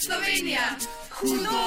Slovenija! Hudo!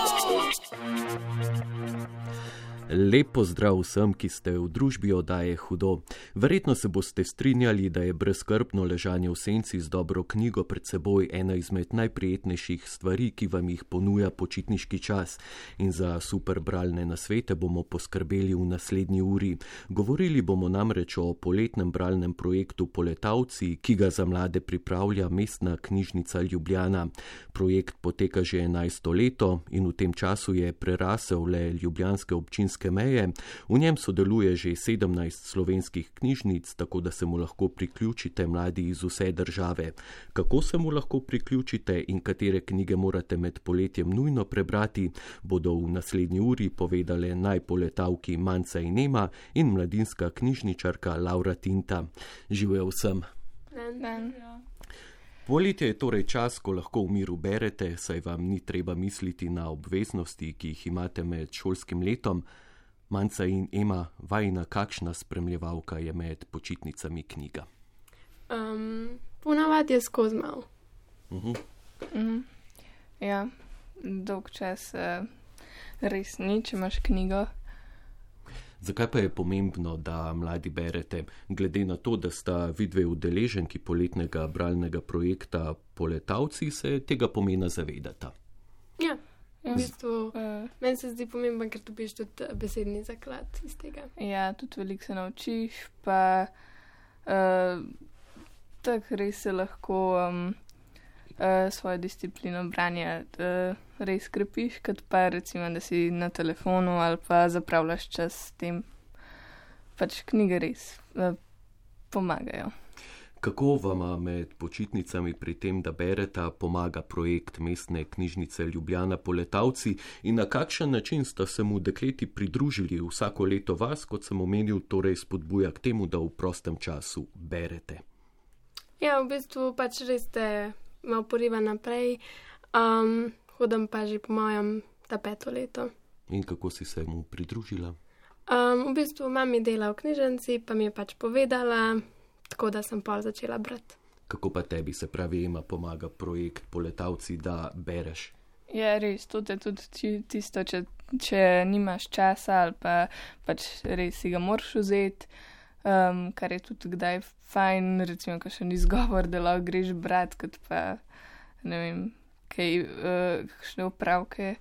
Lepo zdrav vsem, ki ste v družbi oddaje Hudo. Verjetno se boste strinjali, da je brezkrbno ležanje v senci z dobro knjigo pred seboj ena izmed najprijetnejših stvari, ki vam jih ponuja počitniški čas. In za super bralne nasvete bomo poskrbeli v naslednji uri. Govorili bomo namreč o poletnem bralnem projektu Poletavci, ki ga za mlade pripravlja mestna knjižnica Ljubljana. Projekt poteka že 11 leto in v tem času je prerasel le ljubljanske občinske slovenske meje. V njem sodeluje že 17 slovenskih knjižnic, tako da se mu lahko priključite mladi iz vse države. Kako se mu lahko priključite in katere knjige morate med poletjem nujno prebrati, bodo v naslednji uri povedale najpoletavki Manca in Nema in mladinska knjižničarka Laura Tinta. Živijo vsem. Poletje je torej čas, ko lahko v miru berete, saj vam ni treba misliti na obveznosti, ki jih imate med šolskim letom. Manca in Ema, vajna kakšna spremljevalka je med počitnicami knjiga? Um, Ponavadi je skozi mal. Uh -huh. mm -hmm. Ja, dolg čas uh, res ni, če imaš knjigo. Zakaj pa je pomembno, da mladi berete, glede na to, da sta vidve udeleženki poletnega bralnega projekta Poletavci, se tega pomena zavedata? Ja. V bistvu, uh, meni se zdi pomemben, ker dobiš tudi eh, besedni zaklad iz tega. Ja, tudi veliko se naučiš, pa uh, tako res se lahko um, uh, svojo disciplino branja uh, res krepiš, kot pa recimo, da si na telefonu ali pa zapravljaš čas s tem. Pač knjige res uh, pomagajo. Kako vam med počitnicami pri tem, da berete, pomaga projekt mestne knjižnice Ljubljana Poletavci in na kakšen način sta se mu dekleti pridružili vsako leto vas, kot sem omenil, torej spodbuja k temu, da v prostem času berete? Ja, v bistvu pač res ste malo poriva naprej, um, hodam pa že po mojem ta peto leto. In kako si se mu pridružila? Um, v bistvu mami dela v knjižnici, pa mi je pač povedala, tako da sem pa začela brati. Kako pa tebi se pravi, ima pomaga projekt Poletavci, da bereš? Ja, res, to je tudi tisto, če, če nimaš časa ali pa pač res si ga moraš vzeti, um, kar je tudi kdaj fajn, recimo, ko še ni zgovor, da lahko greš brati, kot pa ne vem, kaj, uh, kakšne upravke.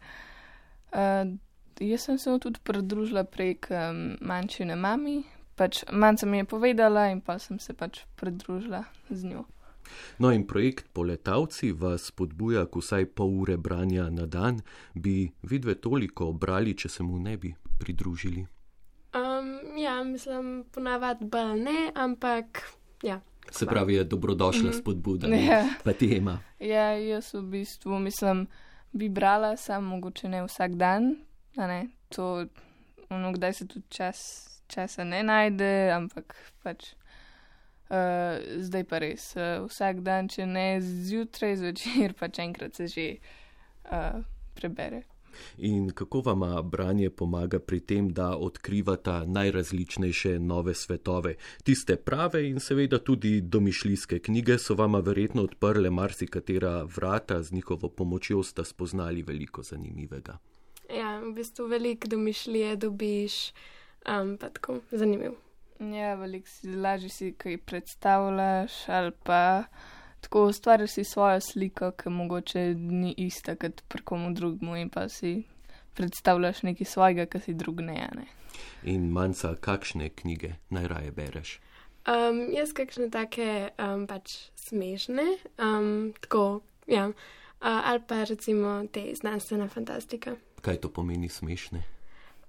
Uh, jaz sem se tudi pridružila prek um, manjšine mami, pač manjca mi je povedala in pa sem se pač pridružila z njo. No, in projekt Poletavci vas spodbuja k vsaj pol ure branja na dan. Bi vidve toliko brali, če se mu ne bi pridružili? Um, ja, mislim, ponavadi bolj ne, ampak ja. Se pravi, je dobrodošla mm -hmm. spodbuda, ja. pa ti ima. Ja, jaz v bistvu mislim, bi brala samo mogoče ne vsak dan, ne, to, ono, kdaj se tudi čas česa ne najde, ampak pač uh, zdaj pa res uh, vsak dan, če ne zjutraj, zvečer, pač enkrat se že uh, prebere. In kako vam branje pomaga pri tem, da odkrivata najrazličnejše nove svetove? Tiste prave in seveda tudi domišljijske knjige so vama verjetno odprle marsikatera vrata, z njihovo pomočjo sta spoznali veliko zanimivega. Ja, v bistvu veliko domišljije dobiš um, pa tako zanimiv. Ja, veliko si lažje si kaj predstavljaš, ali pa tako ustvariš si svojo sliko, ki mogoče ni ista kot pri komu drugmu in pa si predstavljaš nekaj svojega, ki si drug ne. ne. In manjca, kakšne knjige najraje bereš? Um, jaz kakšne take um, pač smešne, um, tako, ja, uh, ali pa recimo te znanstvene fantastike. Kaj to pomeni smešne?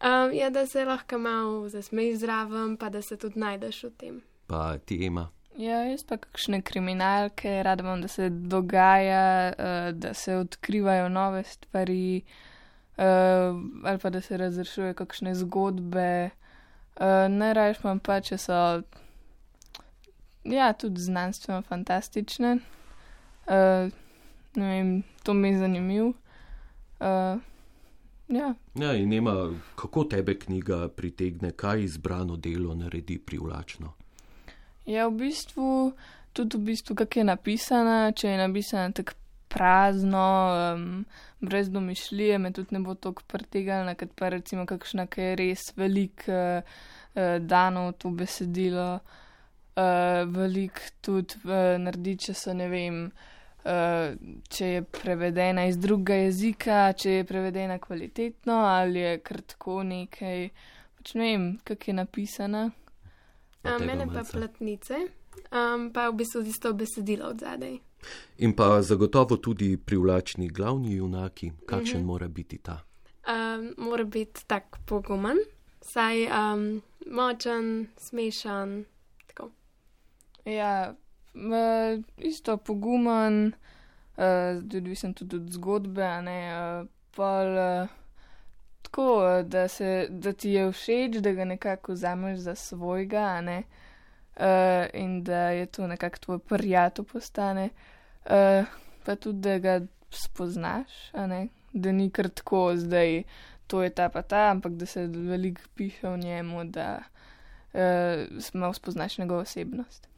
Um, ja, da se lahko malo zasmejš zraven, pa da se tudi najdeš v tem. Pa ti ima. Ja, jaz pa kakšne kriminalke, rada vam, da se dogaja, uh, da se odkrivajo nove stvari, uh, ali pa da se razrešuje kakšne zgodbe. Uh, Najraje imam pa, če so ja, tudi znanstveno fantastične. Uh, ne vem, to mi je zanimivo. Uh, Ja. ja, in ima, kako tebe knjiga pritegne, kaj izbrano delo naredi privlačno. Ja, v bistvu tudi v bistvu, kako je napisana. Če je napisana tako prazno, um, brez domišljije, me tudi ne bo toliko pretegalna, kot pa recimo kakšna, ki je res velik uh, uh, danov to besedilo, uh, velik tudi uh, naredi, če se ne vem. Uh, če je prevedena iz drugega jezika, če je prevedena kvalitetno ali je kratko nekaj, pač ne vem, kak je napisana. Mene pa platnice, um, pa v bistvu isto besedilo od zadaj. In pa zagotovo tudi privlačni glavni junaki, kakšen uh mhm. -huh. mora biti ta? Um, mora biti tak pogumen, saj um, močen, smešen. Tako. Ja, uh, isto pogumen, uh, odvisen tudi od zgodbe, ne uh, pol. Uh, Tako, da, se, da ti je všeč, da ga nekako vzameš za svojega, ne? Uh, in da je to nekako tvoj prijatelj postane. Uh, pa tudi, da ga spoznaš, da ni kar tako, zdaj to je ta pa ta, ampak da se veliko piše o njemu, da uh, malo spoznaš njegovo osebnost.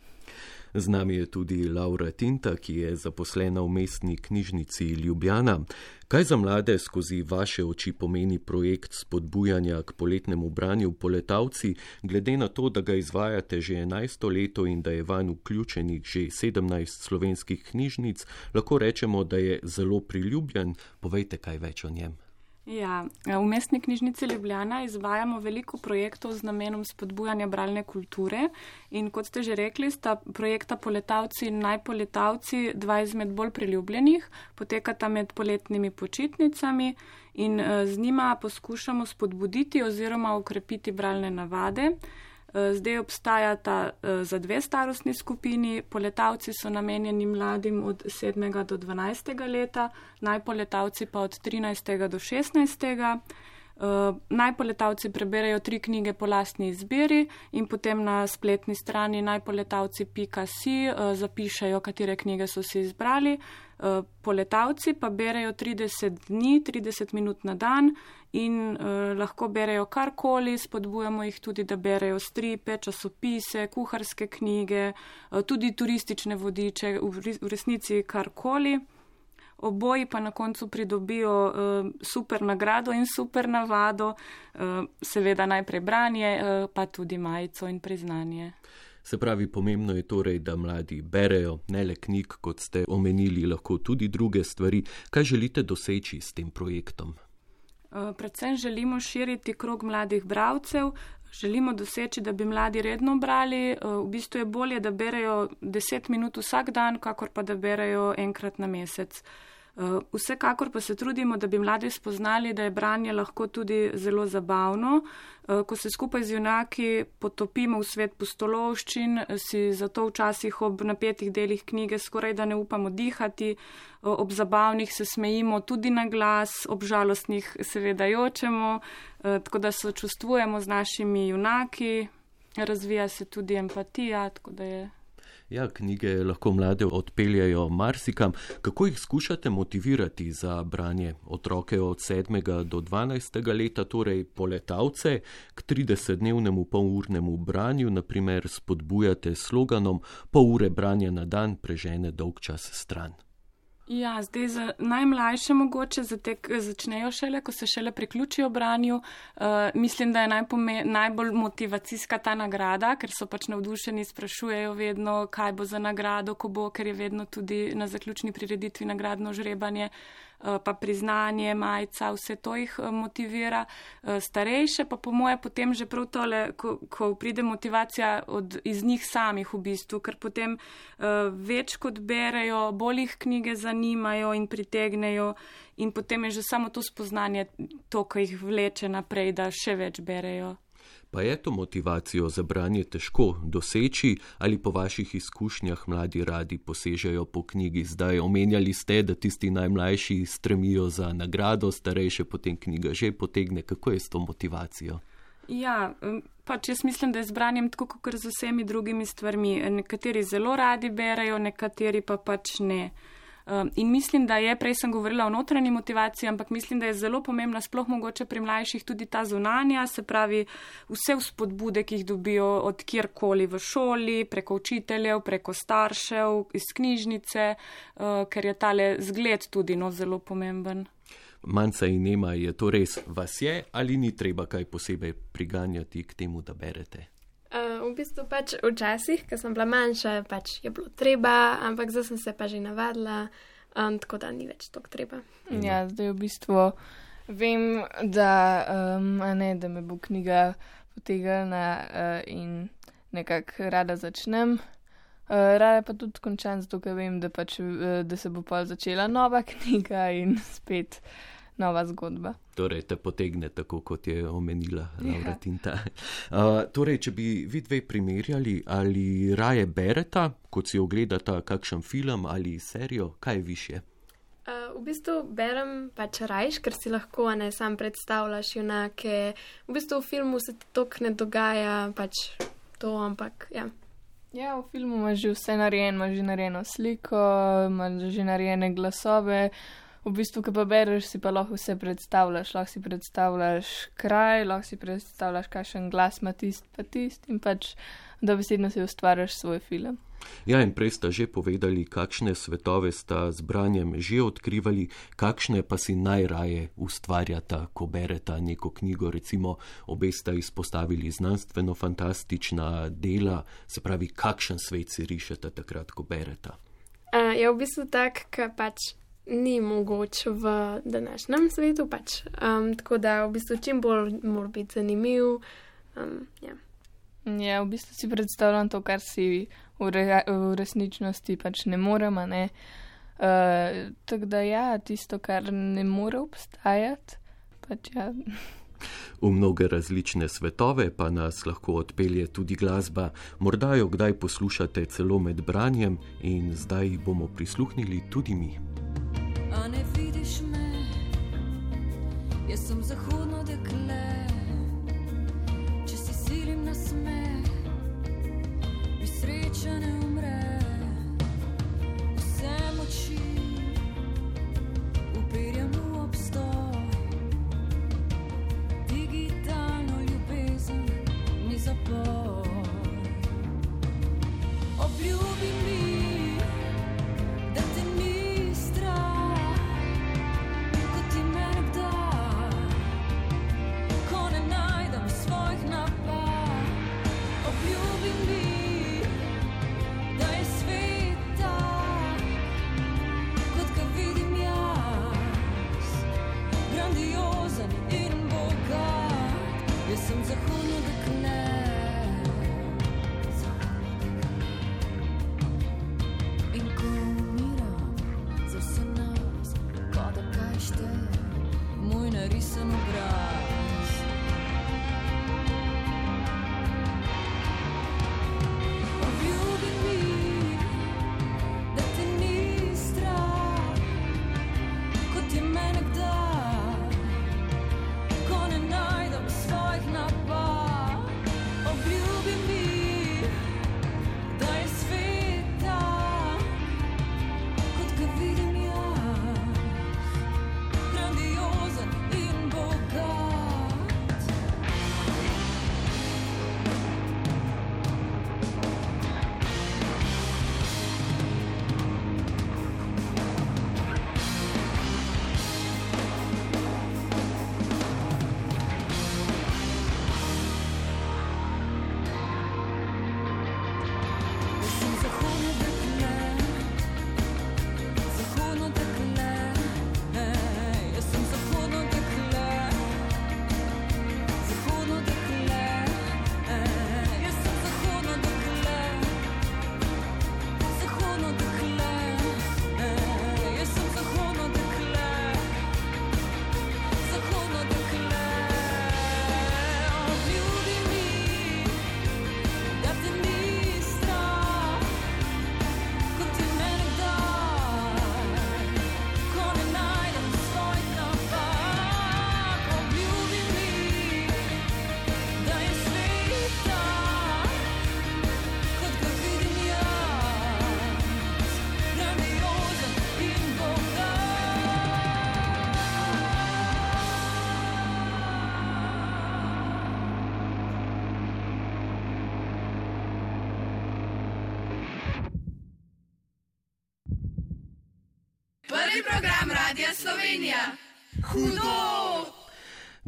Z nami je tudi Laura Tinta, ki je zaposlena v mestni knjižnici Ljubljana. Kaj za mlade skozi vaše oči pomeni projekt spodbujanja k poletnemu branju poletavci, glede na to, da ga izvajate že 11 leto in da je vanj vključenih že 17 slovenskih knjižnic, lahko rečemo, da je zelo priljubljen. Povejte kaj več o njem. Ja, v mestni knjižnici Ljubljana izvajamo veliko projektov z namenom spodbujanja bralne kulture in kot ste že rekli, sta projekta Poletavci in Najpoletavci dva izmed bolj priljubljenih, potekata med poletnimi počitnicami in eh, z njima poskušamo spodbuditi oziroma ukrepiti bralne navade. Eh, zdaj obstajata eh, za dve starostni skupini. Poletavci so namenjeni mladim od 7. do 12. leta, najpoletavci pa od 13. do 16. Uh, najpoletavci preberejo tri knjige po lastni izbiri in potem na spletni strani najpoletavci.si uh, zapišajo, katere knjige so si izbrali. Uh, poletavci pa berejo 30 dni, 30 minut na dan in uh, lahko berejo karkoli, spodbujamo jih tudi, da berejo stripe, časopise, kuharske knjige, uh, tudi turistične vodiče, v, v resnici karkoli oboji pa na koncu pridobijo uh, super nagrado in super navado, uh, seveda najprej branje, uh, pa tudi majico in priznanje. Se pravi, pomembno je torej, da mladi berejo ne le knjig, kot ste omenili, lahko tudi druge stvari. Kaj želite doseči s tem projektom? Predvsem želimo širiti krog mladih bravcev, želimo doseči, da bi mladi redno brali. V bistvu je bolje, da berejo 10 minut vsak dan, kakor pa da berejo enkrat na mesec. Eh, vsekakor pa se trudimo, da bi mladi spoznali, da je branje lahko tudi zelo zabavno. Eh, ko se skupaj z junaki potopimo v svet postolovščin, si zato včasih ob napetih delih knjige skoraj da ne upamo dihati, eh, ob zabavnih se smejimo tudi na glas, ob žalostnih seveda jočemo, tako da se čustvujemo z našimi junaki, razvija se tudi empatija, tako da je Ja, knjige lahko mlade odpeljajo marsikam. Kako jih skušate motivirati za branje otroke od 7. do 12. leta, torej poletavce, k 30-dnevnemu polurnemu branju, naprimer spodbujate sloganom: pol ure branja na dan prežene dolg čas stran. Ja, zdaj za najmlajše mogoče zatek, začnejo šele, ko se šele priključijo branju. Uh, mislim, da je najpome, najbolj motivacijska ta nagrada, ker so pač navdušeni, sprašujejo vedno, kaj bo za nagrado, ko bo, ker je vedno tudi na zaključni prireditvi nagradno žrebanje. Eh, pa priznanje, majica, vse to jih eh, motivira. Eh, starejše pa po moje potem že prav tole, ko, ko pride motivacija od, iz njih samih v bistvu, ker potem več kot berejo, bolj jih knjige zanimajo in pritegnejo in potem je že samo to spoznanje to, ko jih vleče naprej, da še več berejo. Pa je to motivacijo za branje težko doseči ali po vaših izkušnjah mladi radi posežejo po knjigi? Zdaj omenjali ste, da tisti najmlajši stremijo za nagrado, starejše potem knjiga že potegne. Kako je s to motivacijo? Ja, pač jaz mislim, da je z branjem tako kot z vsemi drugimi stvarmi. Nekateri zelo radi berajo, nekateri pa pač ne. Um, in mislim, da je, prej sem govorila o notranji motivaciji, ampak mislim, da je zelo pomembna, sploh mogoče pri mlajših, tudi ta zunanja, se pravi vse vzpodbude, ki jih dobijo od kjerkoli v šoli, preko učiteljev, preko staršev, iz knjižnice, uh, ker je tale zgled tudi no, zelo pomemben. Manjca in nema je to res, vas je ali ni treba kaj posebej priganjati k temu, da berete? Uh, v bistvu pač včasih, ko sem bila manjša, pač je bilo treba, ampak zdaj sem se pa že navadila, um, tako da ni več tako treba. Ja, zdaj v bistvu vem, da, um, ne, da me bo knjiga potegnila uh, in nekako rada začnem. Uh, rada pa tudi končam, zato ker vem, da, pač, uh, da se bo pa začela nova knjiga in spet nova zgodba. Torej, te potegne tako, kot je omenila Laura ja. Tinta. Uh, torej, če bi vi dve primerjali, ali raje bereta, kot si ogledata kakšen film ali serijo, kaj je više? Uh, v bistvu berem pač rajš, ker si lahko ne sam predstavljaš junake. V bistvu v filmu se to ne dogaja, pač to, ampak ja. Ja, v filmu imaš že vse narejeno, imaš že narejeno sliko, imaš že narejene glasove, v bistvu, ki pa bereš, si pa lahko vse predstavljaš, lahko si predstavljaš kraj, lahko si predstavljaš, kakšen glas ima tist, pa tist in pač, da besedno si ustvarjaš svoj film. Ja, in prej sta že povedali, kakšne svetove sta z branjem že odkrivali, kakšne pa si najraje ustvarjata, ko bereta neko knjigo. Recimo, obe sta izpostavili znanstveno-fantastična dela, se pravi, kakšen svet si rišete takrat, ko bereta. Uh, je v bistvu tak, ker pač ni mogoč v današnjem svetu. Pač. Um, tako da v bistvu čim bolj mora biti zanimiv. Um, ja. ja, v bistvu si predstavljam to, kar si v, re, v resničnosti pač ne moremo. Ne? Uh, tako da ja, tisto, kar ne more obstajati. Pač, ja. V mnoge različne svetove pa nas lahko odpelje tudi glasba. Morda jo kdaj poslušate celo med branjem in zdaj bomo prisluhnili tudi mi a ne vidiš me, jaz sem zahodno dekle. Če si silim na smeh, mi sreča ne umre, vse moči upirjam v obstoj. Ni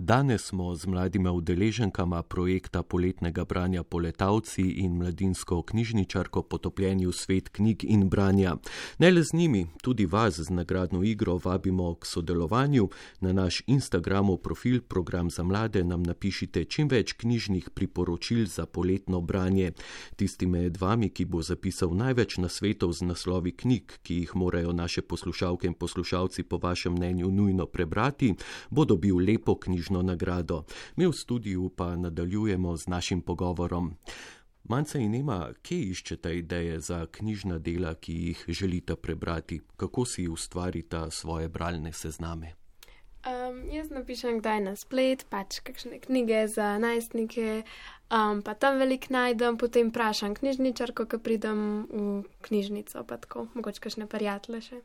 Danes smo z mladima udeleženkama projekta poletnega branja Poletavci in mladinsko knjižničarko potopljeni v svet knjig in branja. Ne le z njimi, tudi vas z nagradno igro vabimo k sodelovanju. Na naš Instagramov profil program za mlade nam napišite čim več knjižnih priporočil za poletno branje. Tisti med vami, ki bo zapisal največ nasvetov z naslovi knjig, ki jih morajo naše poslušalke in poslušalci po vašem mnenju nujno prebrati, bo dobil lepo knjižnico knjižno nagrado. Mi v studiu pa nadaljujemo z našim pogovorom. Manca in ima, kje iščete ideje za knjižna dela, ki jih želite prebrati, kako si ustvarite svoje bralne sezname? Um, jaz napišem kdaj na splet, pač kakšne knjige za najstnike, um, pa tam veliko najdem, potem vprašam knjižničarko, ko pridem v knjižnico, pa tako, mogoče kakšne prijatelje še.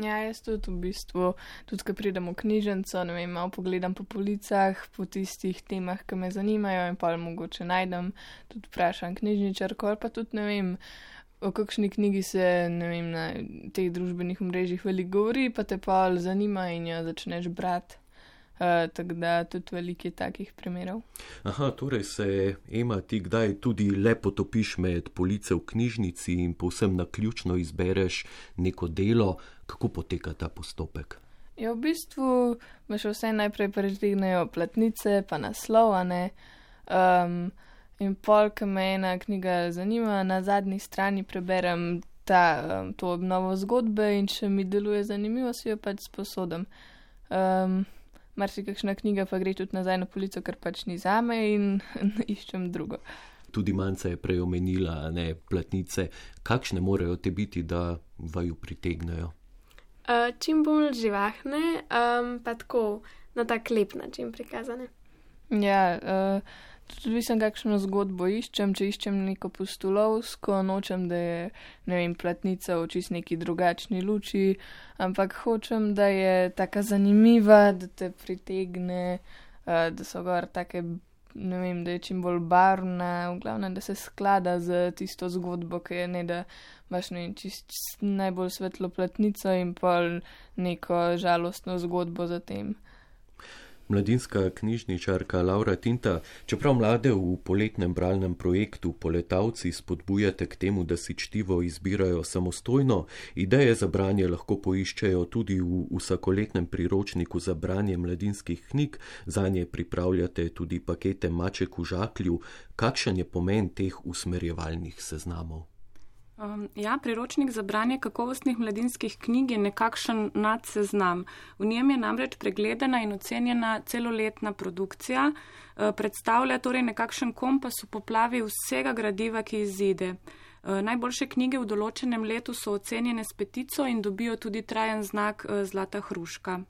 Ja, jaz tudi v bistvu, tudi ko pridem v knjižnico, ne vem, malo pogledam po policah, po tistih temah, ki me zanimajo in pa mogoče najdem, tudi vprašam knjižničarko ali pa tudi ne vem, o kakšni knjigi se, ne vem, na teh družbenih mrežjih veliko govori, pa te pa zanima in jo začneš brati. Uh, tako da tudi veliko je takih primerov. Aha, torej se ima ti kdaj tudi lepo topiš med police v knjižnici in povsem na ključno izbereš neko delo, kako poteka ta postopek. Ja, v bistvu me še vse najprej prežignejo platnice, pa naslovane. Um, in pol, ki me ena knjiga zanima, na zadnji strani preberem ta, um, to obnovo zgodbe in če mi deluje zanimivo, si jo pač sposodim. Um, Mar si kakšna knjiga pa gre tudi nazaj na polico, ker pač ni za me in iščem drugo. Tudi manjca je prej omenila, ne platnice. Kakšne morajo te biti, da vaju pritegnejo? Uh, čim bolj živahne, um, pa tako na tak lep način prikazane. Ja, uh, tudi visem, kakšno zgodbo iščem. Če iščem neko pustolovsko, nočem, da je ne vem, platnica v čist neki drugačni luči, ampak hočem, da je taka zanimiva, da te pritegne, uh, da so gor take. Ne vem, da je čim bolj barvna, v glavnem, da se sklada z tisto zgodbo, ki je ne da imaš ne čist najbolj svetlo platnico in pa neko žalostno zgodbo za tem mladinska knjižničarka Laura Tinta, čeprav mlade v poletnem bralnem projektu Poletavci spodbujate k temu, da si čtivo izbirajo samostojno, ideje za branje lahko poiščejo tudi v vsakoletnem priročniku za branje mladinskih knjig, za nje pripravljate tudi pakete Maček v žaklju. Kakšen je pomen teh usmerjevalnih seznamov? Um, ja, priročnik za branje kakovostnih mladinskih knjig je nekakšen nadseznam. V njem je namreč pregledana in ocenjena celoletna produkcija, uh, predstavlja torej nekakšen kompas v poplavi vsega gradiva, ki izide. Uh, najboljše knjige v določenem letu so ocenjene s petico in dobijo tudi trajen znak uh, Zlata hruška.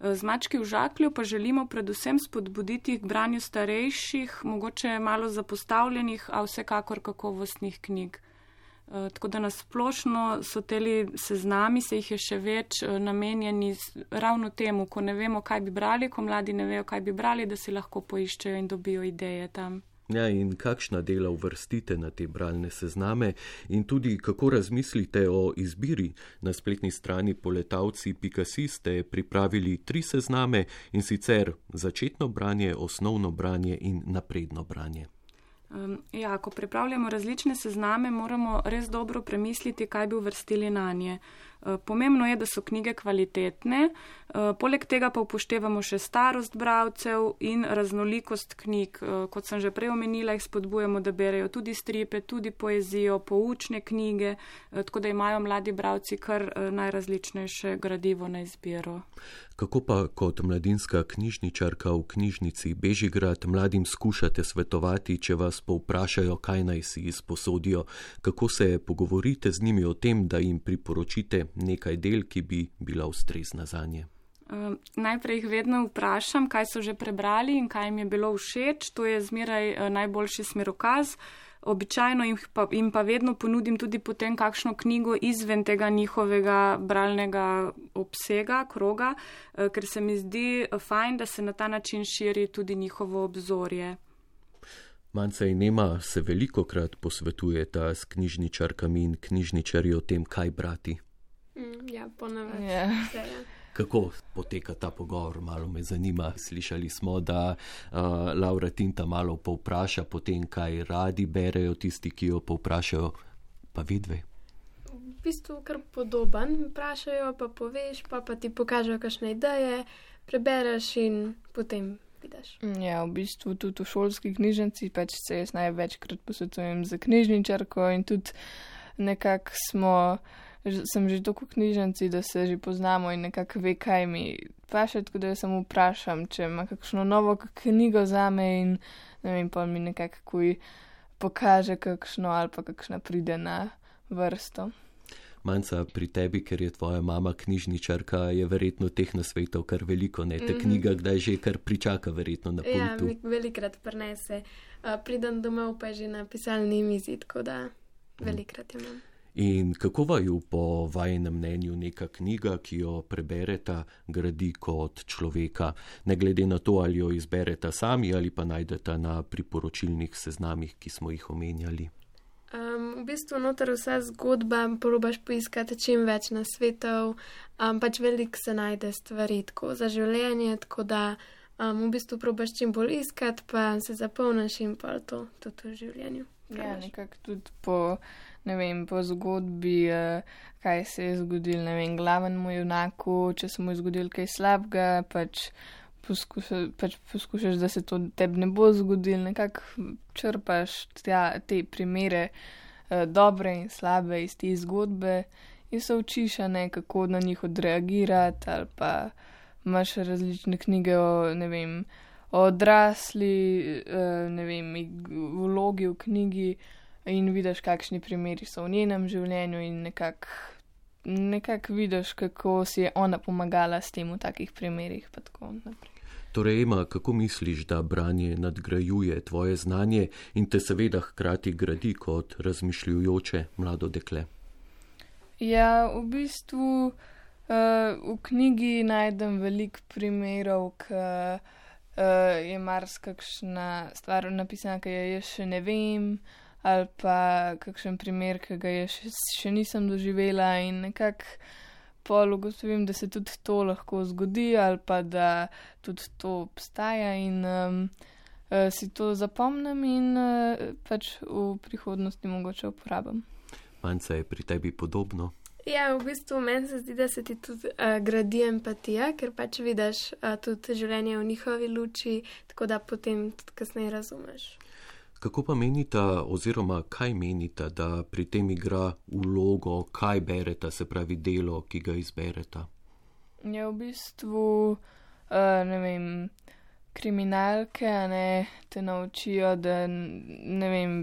Z mački v žaklju pa želimo predvsem spodbuditi k branju starejših, mogoče malo zapostavljenih, a vsekakor kakovostnih knjig. Eh, tako da nasplošno so teli seznami, se jih je še več eh, namenjeni ravno temu, ko ne vemo, kaj bi brali, ko mladi ne vejo, kaj bi brali, da si lahko poiščejo in dobijo ideje tam. Ja, in kakšna dela uvrstite na te bralne sezname, in tudi kako razmislite o izbiri. Na spletni strani poletavci.si ste pripravili tri sezname in sicer začetno branje, osnovno branje in napredno branje. Ja, ko pripravljamo različne sezname, moramo res dobro premisliti, kaj bi uvrstili na nje. Pomembno je, da so knjige kvalitetne, poleg tega pa upoštevamo še starost bravcev in raznolikost knjig. Kot sem že prej omenila, jih spodbujamo, da berejo tudi stripe, tudi poezijo, poučne knjige, tako da imajo mladi bravci kar najrazličnejše gradivo na izbiro. Kako pa kot mladinska knjižničarka v knjižnici Bežigrad mladim skušate svetovati, če vas povprašajo, kaj naj si izposodijo, kako se pogovorite z njimi o tem, da jim priporočite nekaj del, ki bi bila ustrezna za nje? Uh, najprej jih vedno vprašam, kaj so že prebrali in kaj jim je bilo všeč. To je zmeraj uh, najboljši smerokaz. Uh, Običajno jim pa, jim pa vedno ponudim tudi potem kakšno knjigo izven tega njihovega bralnega obsega, kroga, eh, ker se mi zdi eh, fajn, da se na ta način širi tudi njihovo obzorje. Manca in Nema se veliko krat posvetujeta s knjižničarkami in knjižničarji o tem, kaj brati. Mm, ja, ponavadi. Ja. Vse, ja. Kako poteka ta pogovor, malo me zanima. Slišali smo, da uh, Laura Tinta malo povpraša potem, kaj radi berejo tisti, ki jo povprašajo, pa vidve. V bistvu kar podoben, vprašajo, pa poveš, pa, pa ti pokažejo kakšne ideje, prebereš in potem vidiš. Ja, v bistvu tudi v šolski knjižnici pač se jaz največkrat posvetujem za knjižničarko in tudi nekako smo, sem že v knjižnici, da se že poznamo in nekako ve, kaj mi paše, tako da jaz samo vprašam, če ima kakšno novo knjigo za me in ne vem, pa mi nekako kuj pokaže kakšno ali pa kakšna pride na vrsto. Manjca pri tebi, ker je tvoja mama knjižničarka, je verjetno teh nasvetov kar veliko, ne te knjiga, kdaj že kar pričaka, verjetno na Ja, pultu. mi velikrat prenese. Pridem domov, pa je že na pisalni mizi, tako da velikrat imam. In kako vaju po vajenem mnenju neka knjiga, ki jo prebereta, gradi kot človeka, ne glede na to, ali jo izbereta sami ali pa najdeta na priporočilnih seznamih, ki smo jih omenjali. Um, v bistvu noter vsa zgodba, probaš poiskati čim več na svetov, um, pač veliko se najde stvari tako za življenje, tako da um, v bistvu probaš čim bolj iskati, pa se zapolniš in pa to tudi v življenju. Ja, probaš. nekako tudi po, ne vem, po zgodbi, eh, kaj se je zgodilo, ne vem, glavnemu junaku, če se mu je zgodilo kaj slabega, pač, poskuša, pač poskušaš, da se to tebi ne bo zgodilo, nekako črpaš tja, te primere, eh, dobre in slabe iz te zgodbe in se učiš, ne, kako na njih odreagirati, ali pa imaš različne knjige o, ne vem, o odrasli, eh, ne vem, vlogi v knjigi in vidiš, kakšni primeri so v njenem življenju in nekako nekak vidiš, kako si je ona pomagala s tem v takih primerih. Torej, Ema, kako misliš, da branje nadgrajuje tvoje znanje in te seveda hkrati gradi kot razmišljujoče mlado dekle? Ja, v bistvu uh, v knjigi najdem veliko primerov, ki uh, je marsikakšna stvar napisana, ki jo jaz še ne vem, ali pa kakšen primer, ki ga jaz še, še nisem doživela in nekako pol ugotovim, da se tudi to lahko zgodi, ali pa da tudi to obstaja in um, si to zapomnim in uh, pač v prihodnosti mogoče uporabim. Manjca je pri tebi podobno. Ja, v bistvu meni se zdi, da se ti tudi uh, gradi empatija, ker pač vidiš uh, tudi življenje v njihovi luči, tako da potem tudi kasneje razumeš. Kako pa menita, oziroma kaj menita, da pri tem igra vlogo, kaj bereta, se pravi delo, ki ga izbereta? Je v bistvu, uh, ne vem, kriminalke, ne te naučijo, da ne vem,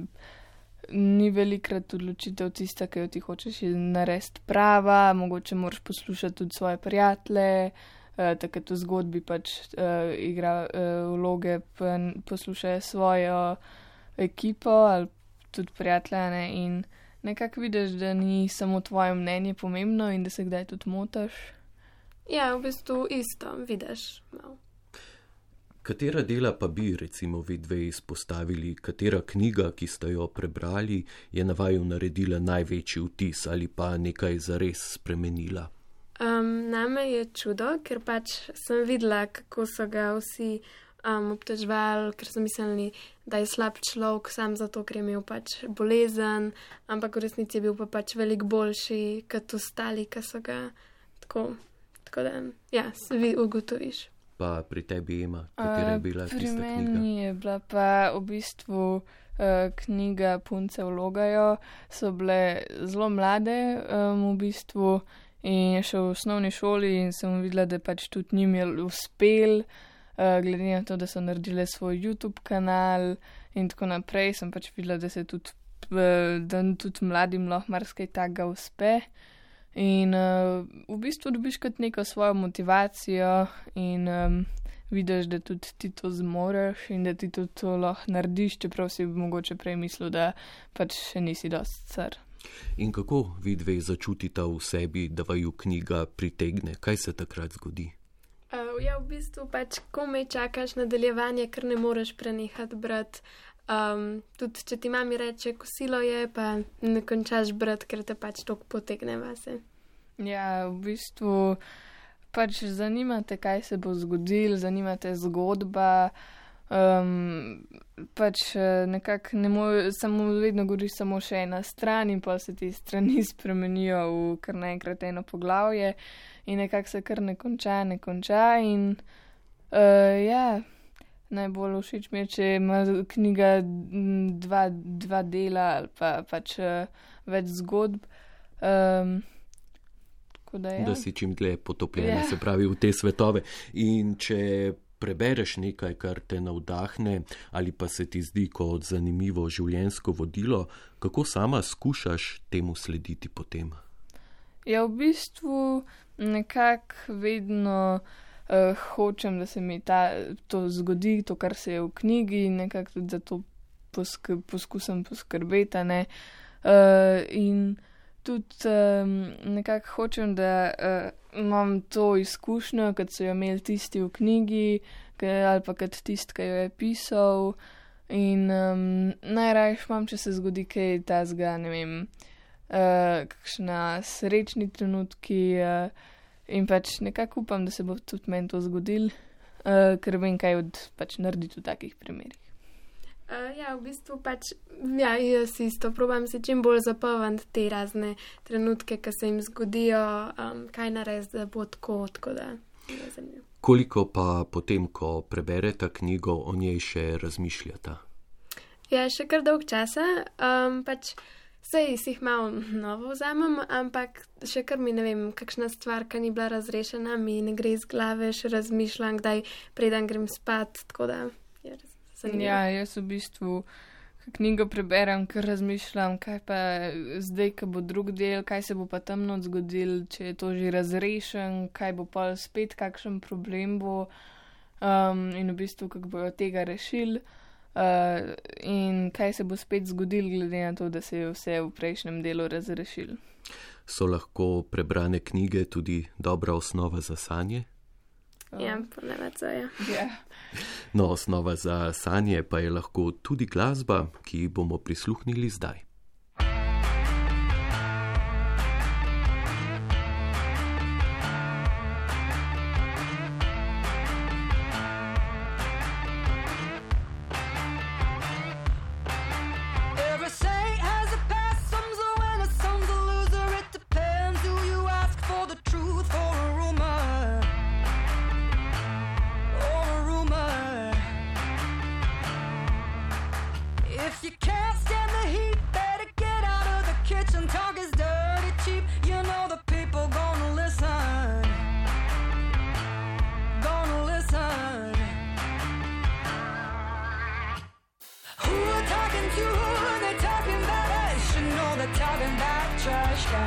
ni velikrat odločitev tista, ki jo ti hočeš narediti prava, mogoče moraš poslušati tudi svoje prijatelje. Uh, takrat v zgodbi pač uh, igra uh, vloge, poslušajo svojo ekipo ali tudi prijatelje. ne, In nekako vidiš, da ni samo tvoje mnenje pomembno in da se kdaj tudi motaš. Ja, v bistvu isto, vidiš. malo. Katera dela pa bi, recimo, vi dve izpostavili, katera knjiga, ki ste jo prebrali, je na vaju naredila največji vtis ali pa nekaj zares spremenila? Um, name je čudo, ker pač sem videla, kako so ga vsi um, obtožvali, ker so mislili, da je slab človek sam zato, ker je imel pač bolezen, ampak v resnici je bil pa pač veliko boljši kot ostali, ki so ga tako. Tako da, ja, se vi ugotoviš. Pa pri tebi ima, katera je Uh, bila Pri tista knjiga? meni je bila pa v bistvu uh, knjiga Punce vlogajo, so bile zelo mlade um, v bistvu in je še v osnovni šoli in sem videla, da pač tudi njim je uspel, uh, glede na to, da so naredile svoj YouTube kanal in tako naprej, sem pač videla, da se tudi, uh, da tudi mladim lahko marsikaj takega uspe. In uh, v bistvu dobiš kot neko svojo motivacijo in um, vidiš, da tudi ti to zmoreš in da ti tudi to lahko narediš, čeprav si mogoče prej mislil, da pač še nisi dost car. In kako vi dve začutita v sebi, da vaju knjiga pritegne? Kaj se takrat zgodi? Uh, ja, v bistvu pač komaj čakaš nadaljevanje, ker ne moreš prenehati brati. Um, tudi če ti mami reče, kosilo je, pa ne končaš brati, ker te pač tok potegne vase. Ja, v bistvu pač zanimate, kaj se bo zgodilo, zanimate zgodba. Um, pač eh, nekako ne more, samo vedno govori samo še ena stran in pa se ti strani spremenijo v kar naenkrat eno poglavje in nekako se kar ne konča, ne konča in uh, ja, najbolj všeč mi je, če ima knjiga dva, dva dela ali pa pač uh, več zgodb. Um, da, ja. da si čim dlje potopljen, ja. se pravi, v te svetove. In če prebereš nekaj, kar te navdahne, ali pa se ti zdi kot zanimivo življenjsko vodilo, kako sama skušaš temu slediti potem? Ja, v bistvu nekako vedno uh, hočem, da se mi ta, to zgodi, to, kar se je v knjigi, in nekako tudi za to posk poskusim poskrbeti. Uh, in tudi um, nekako hočem, da uh, imam to izkušnjo, kot so jo imeli tisti v knjigi, ali pa kot tisti, ki jo je pisal. In um, najrajš imam, če se zgodi kaj tazga, ne vem, kakšna srečni trenutki. Uh, in pač nekako upam, da se bo tudi meni to zgodil, uh, ker vem, kaj od pač narediti v takih primerih. Uh, ja, v bistvu pač, ja, jaz isto probam si čim bolj zapolniti te razne trenutke, ki se jim zgodijo, um, kaj narediti, da bo tako, tako da. Koliko pa potem, ko preberete knjigo, o njej še razmišljate? Ja, še kar dolg časa. Um, pač sej si jih malo novo vzamem, ampak še kar mi ne vem, kakšna stvar, ki ni bila razrešena, mi ne gre iz glave, še razmišljam, kdaj preden grem spat, tako da je res. Ja, jaz v bistvu knjigo preberem, ker razmišljam, kaj pa zdaj, ko bo drug del, kaj se bo pa tam noč zgodil, če je to že razrešen, kaj bo pa spet kakšen problem bo um, in v bistvu, kako bojo tega rešili. Uh, in kaj se bo spet zgodilo, glede na to, da se je vse v prejšnjem delu razrešil. So lahko prebrane knjige tudi dobra osnova za sanje? Ja, ponavadi je. Ja. Yeah. No, osnova za sanje pa je lahko tudi glasba, ki bomo prisluhnili zdaj.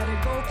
gotta go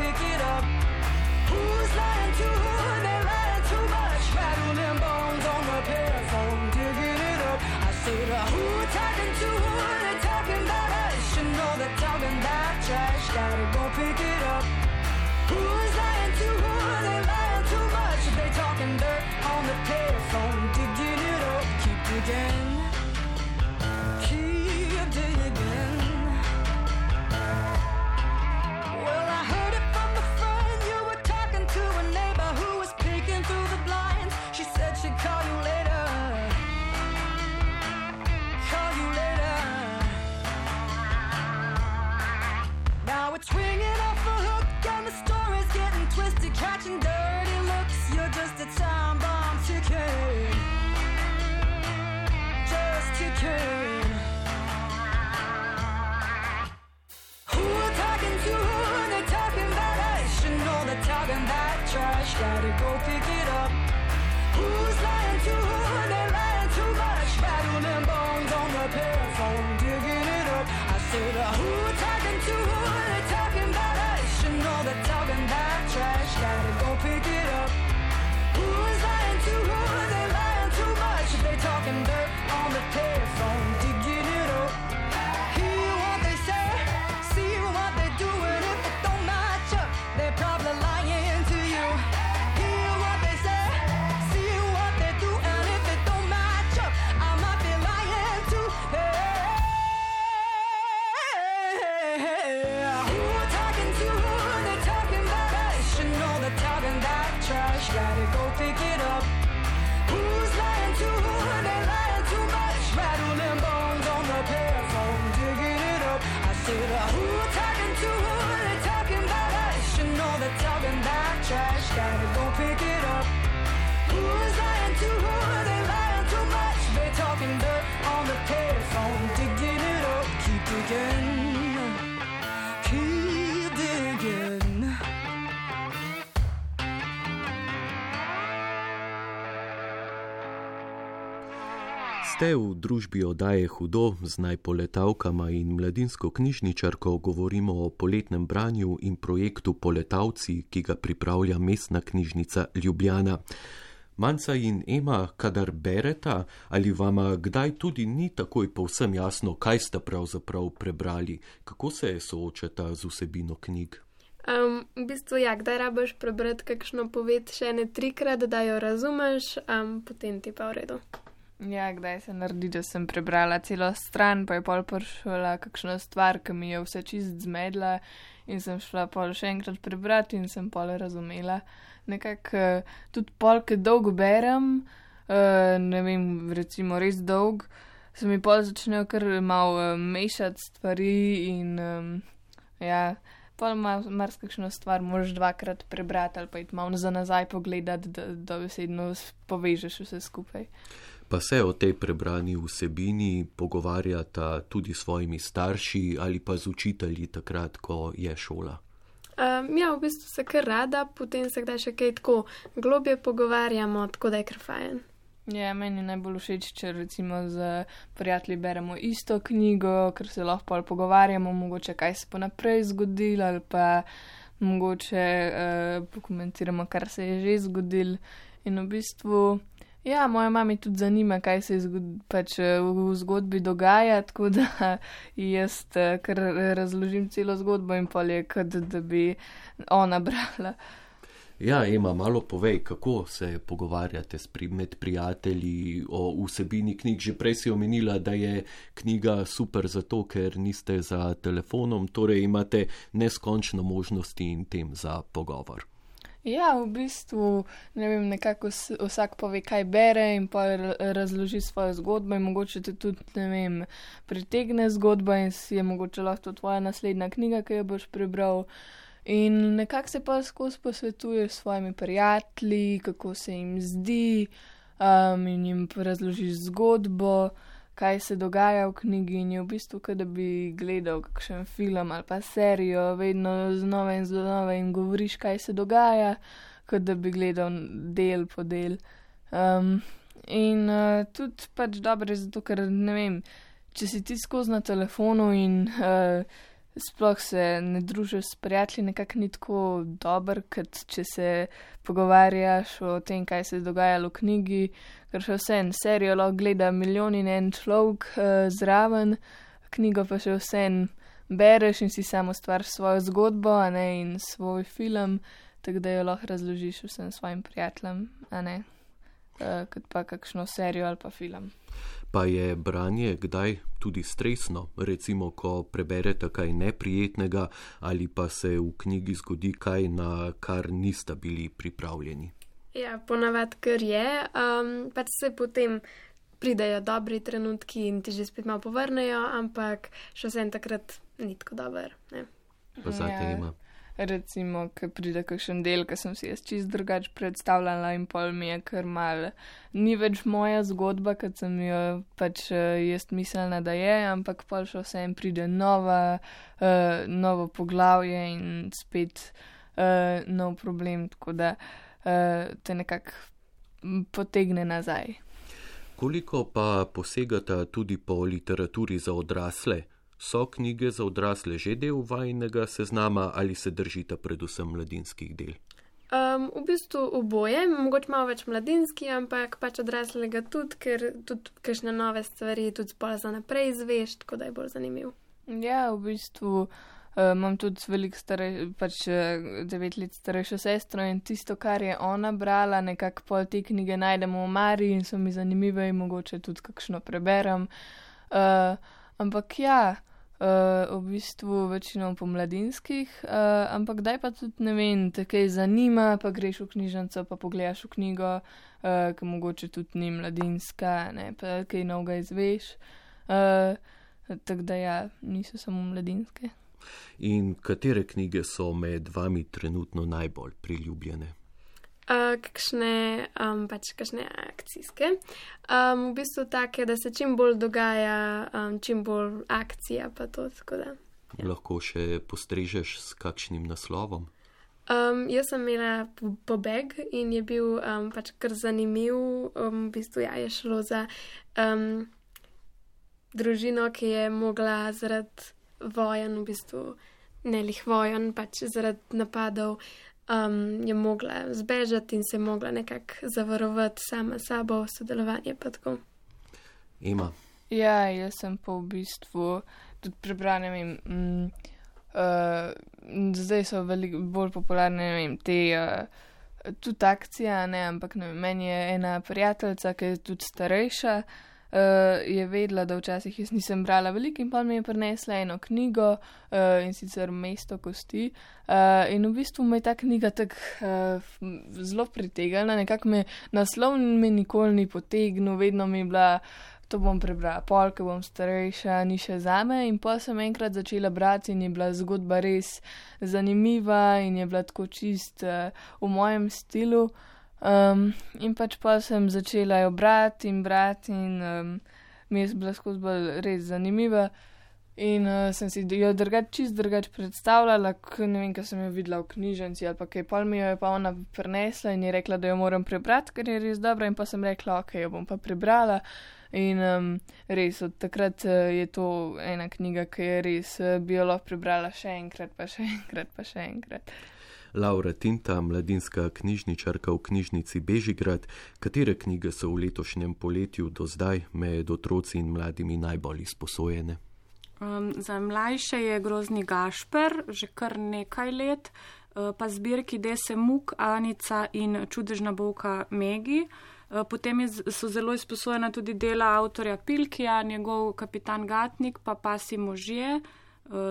catching dirty looks. You're just a time bomb ticking. Just ticking. Talking to who? They're talking know they're talking trash. Gotta go pick it up. Who's lying to who? They're lying too much. Bones on the digging it up. I said, who? Who talking to who? They talking about us. You know they're talking about trash. Ste v družbi oddaje Hudo z najpoletavkama in mladinsko knjižničarko govorimo o poletnem branju in projektu Poletavci, ki ga pripravlja mestna knjižnica Ljubljana. Manca in Ema, kadar bereta, ali vama kdaj tudi ni takoj povsem jasno, kaj ste pravzaprav prebrali, kako se soočata z vsebino knjig? Um, v bistvu, ja, kdaj rabiš prebrati kakšno poved še ne trikrat, da jo razumeš, um, potem ti pa v redu. Ja, kdaj se naredi, da sem prebrala celo stran, pa je pol prišla kakšna stvar, ki mi je vse čist zmedla in sem šla pol še enkrat prebrati in sem pol razumela. Nekako uh, tudi pol, ki dolgo berem, uh, ne vem, recimo res dolg, se mi pol začnejo kar malo uh, mešati stvari in ja. Pol marsikšno stvar moraš dvakrat prebrati ali pa iti malo za nazaj pogledati, da dobesedno povežeš vse skupaj. Pa se o tej prebrani vsebini pogovarjata tudi s svojimi starši ali pa z učitelji takrat, ko je šola. Um, ja, v bistvu se kar rada, potem se kdaj še kaj tako globje pogovarjamo, tako da je kar fajn. Ja, meni je najbolj všeč, če recimo z prijatelji beremo isto knjigo, ker se lahko pol pogovarjamo, mogoče kaj se bo naprej zgodilo ali pa mogoče uh, pokomentiramo, kar se je že zgodilo. In v bistvu, ja, moja mama tudi zanima, kaj se pač v zgodbi dogaja, tako da jaz kar razložim celo zgodbo in pol je, kot da bi ona brala. Ja, ima malo povej, kako se pogovarjate pri, med prijatelji o vsebini knjig. Že prej si omenila, da je knjiga super zato, ker niste za telefonom, torej imate neskončno možnosti in tem za pogovor. Ja, v bistvu ne vem, nekako vsak pove, kaj bere in pa razloži svojo zgodbo in mogoče te tudi, ne vem, pritegne zgodba in si je mogoče lahko tvoja naslednja knjiga, ki jo boš prebral. In nekako se pa skozi posvetuje s svojimi prijatelji, kako se jim zdi, um, in jim razložiš zgodbo, kaj se dogaja v knjigi. In je v bistvu, kot da bi gledal kakšen film ali pa serijo, vedno znova in znova in govoriš, kaj se dogaja, kot da bi gledal del po del. Um, in uh, tudi pač dobro, zato ker ne vem, če si ti skozi na telefonu in. Uh, sploh se ne družiš s prijatelji, nekako ni tako dober, kot če se pogovarjaš o tem, kaj se je dogajalo v knjigi, ker še vse en serijo lahko gleda milijon in en človek uh, zraven, knjigo pa še vse en bereš in si samo stvar svojo zgodbo, a ne in svoj film, tako da jo lahko razložiš vsem svojim prijateljem, a ne, uh, kot pa kakšno serijo ali pa film. Pa je branje kdaj tudi stresno, recimo, ko preberete kaj neprijetnega ali pa se v knjigi zgodi kaj, na kar niste bili pripravljeni? Ja, ponavadi, ker je, um, pač se potem pridejo dobri trenutki in ti že spet malo povrnejo, ampak še vsem takrat ni tako dober. Pa za te ima. Recimo, ki pride kakšen del, ki sem si jaz čist drugače predstavljala in pol mi je kar mal. Ni več moja zgodba, kot sem jo pač uh, jaz mislila, da je, ampak pol še vsem pride nova, uh, novo poglavje in spet uh, nov problem, tako da uh, te nekako potegne nazaj. Koliko pa posegata tudi po literaturi za odrasle? So knjige za odrasle že del vajnega seznama ali se držite predvsem mladinskih del? Um, v bistvu oboje, mogoče malo več mladinski, ampak pač odraslega tudi, ker tudi kakšne nove stvari tudi bolj za naprej izveš, tako da je bolj zanimiv. Ja, v bistvu uh, imam tudi veliko starejšo, pač uh, devet let starejšo sestro in tisto, kar je ona brala, nekako pol te knjige najdemo v Mari in so mi zanimive in mogoče tudi kakšno preberem. Uh, ampak ja. Uh, v bistvu večino po mladinskih, uh, ampak daj pa tudi ne vem, te kaj zanima, pa greš v knjižnico, pa pogledaš v knjigo, uh, ki mogoče tudi ni mladinska, ne pa kaj novega izveš. Uh, Tako da ja, niso samo mladinske. In katere knjige so med vami trenutno najbolj priljubljene? Uh, kakšne, um, pač kakšne akcijske. Um, v bistvu take, da se čim bolj dogaja, um, čim bolj akcija, pa to tako da. Lahko še postrežeš s kakšnim naslovom? Um, jaz sem imela po- pobeg in je bil um, pač kar zanimiv. Um, v bistvu ja, je šlo za um, družino, ki je mogla zaradi vojen, v bistvu ne lih vojen, pač zaradi napadov, um, je mogla zbežati in se je mogla nekako zavarovati sama s sabo, sodelovanje pa tako. Ema, Ja, jaz sem pa v bistvu tudi prebrala, ne vem. Mm, uh, zdaj so veliko bolj popularne, ne vem, te. Uh, Tudi akcija, ne, ampak ne, vem, meni je ena prijateljica, ki je tudi starejša, uh, je vedela, da včasih jaz nisem brala veliko in pa mi je prinesla eno knjigo uh, in sicer Mesto kosti. Uh, in v bistvu me je ta knjiga tako uh, zelo pritegnila, nekako me naslov me nikoli ni potegnil, vedno mi je bila to bom prebrala, pol, ko bom starejša, ni še zame. In pa sem enkrat začela brati in je bila zgodba res zanimiva in je bila tako čist uh, v mojem stilu. Um, in pač pa sem začela jo brati in brati in mi je bila skozi bolj res zanimiva. In uh, sem si jo drugače, čist drugače predstavljala, k, ne vem, kaj sem jo videla v knjižnici ali pa kaj, pol mi jo je pa ona prinesla in je rekla, da jo moram prebrati, ker je res dobra in pa sem rekla, ok, jo bom pa prebrala. In um, res od takrat uh, je to ena knjiga, ki je res uh, bi jo lahko prebrala še enkrat, pa še enkrat, pa še enkrat. Laura Tinta, mladinska knjižničarka v knjižnici Bežigrad, katere knjige so v letošnjem poletju do zdaj med otroci in mladimi najbolj izposojene? Um, za mlajše je grozni Gašper, že kar nekaj let, uh, pa zbirki Dese Muk, Anica in čudežna bolka Megi. Uh, Potem so zelo izposojena tudi dela avtorja Pilkija, njegov kapitan Gatnik, pa pasi možje.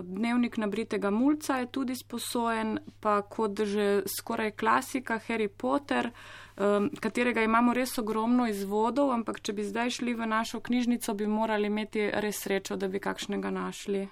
Dnevnik nabritega mulca je tudi sposojen, pa kot že skoraj klasika Harry Potter, um, katerega imamo res ogromno izvodov, ampak če bi zdaj šli v našo knjižnico, bi morali imeti res srečo, da bi kakšnega našli.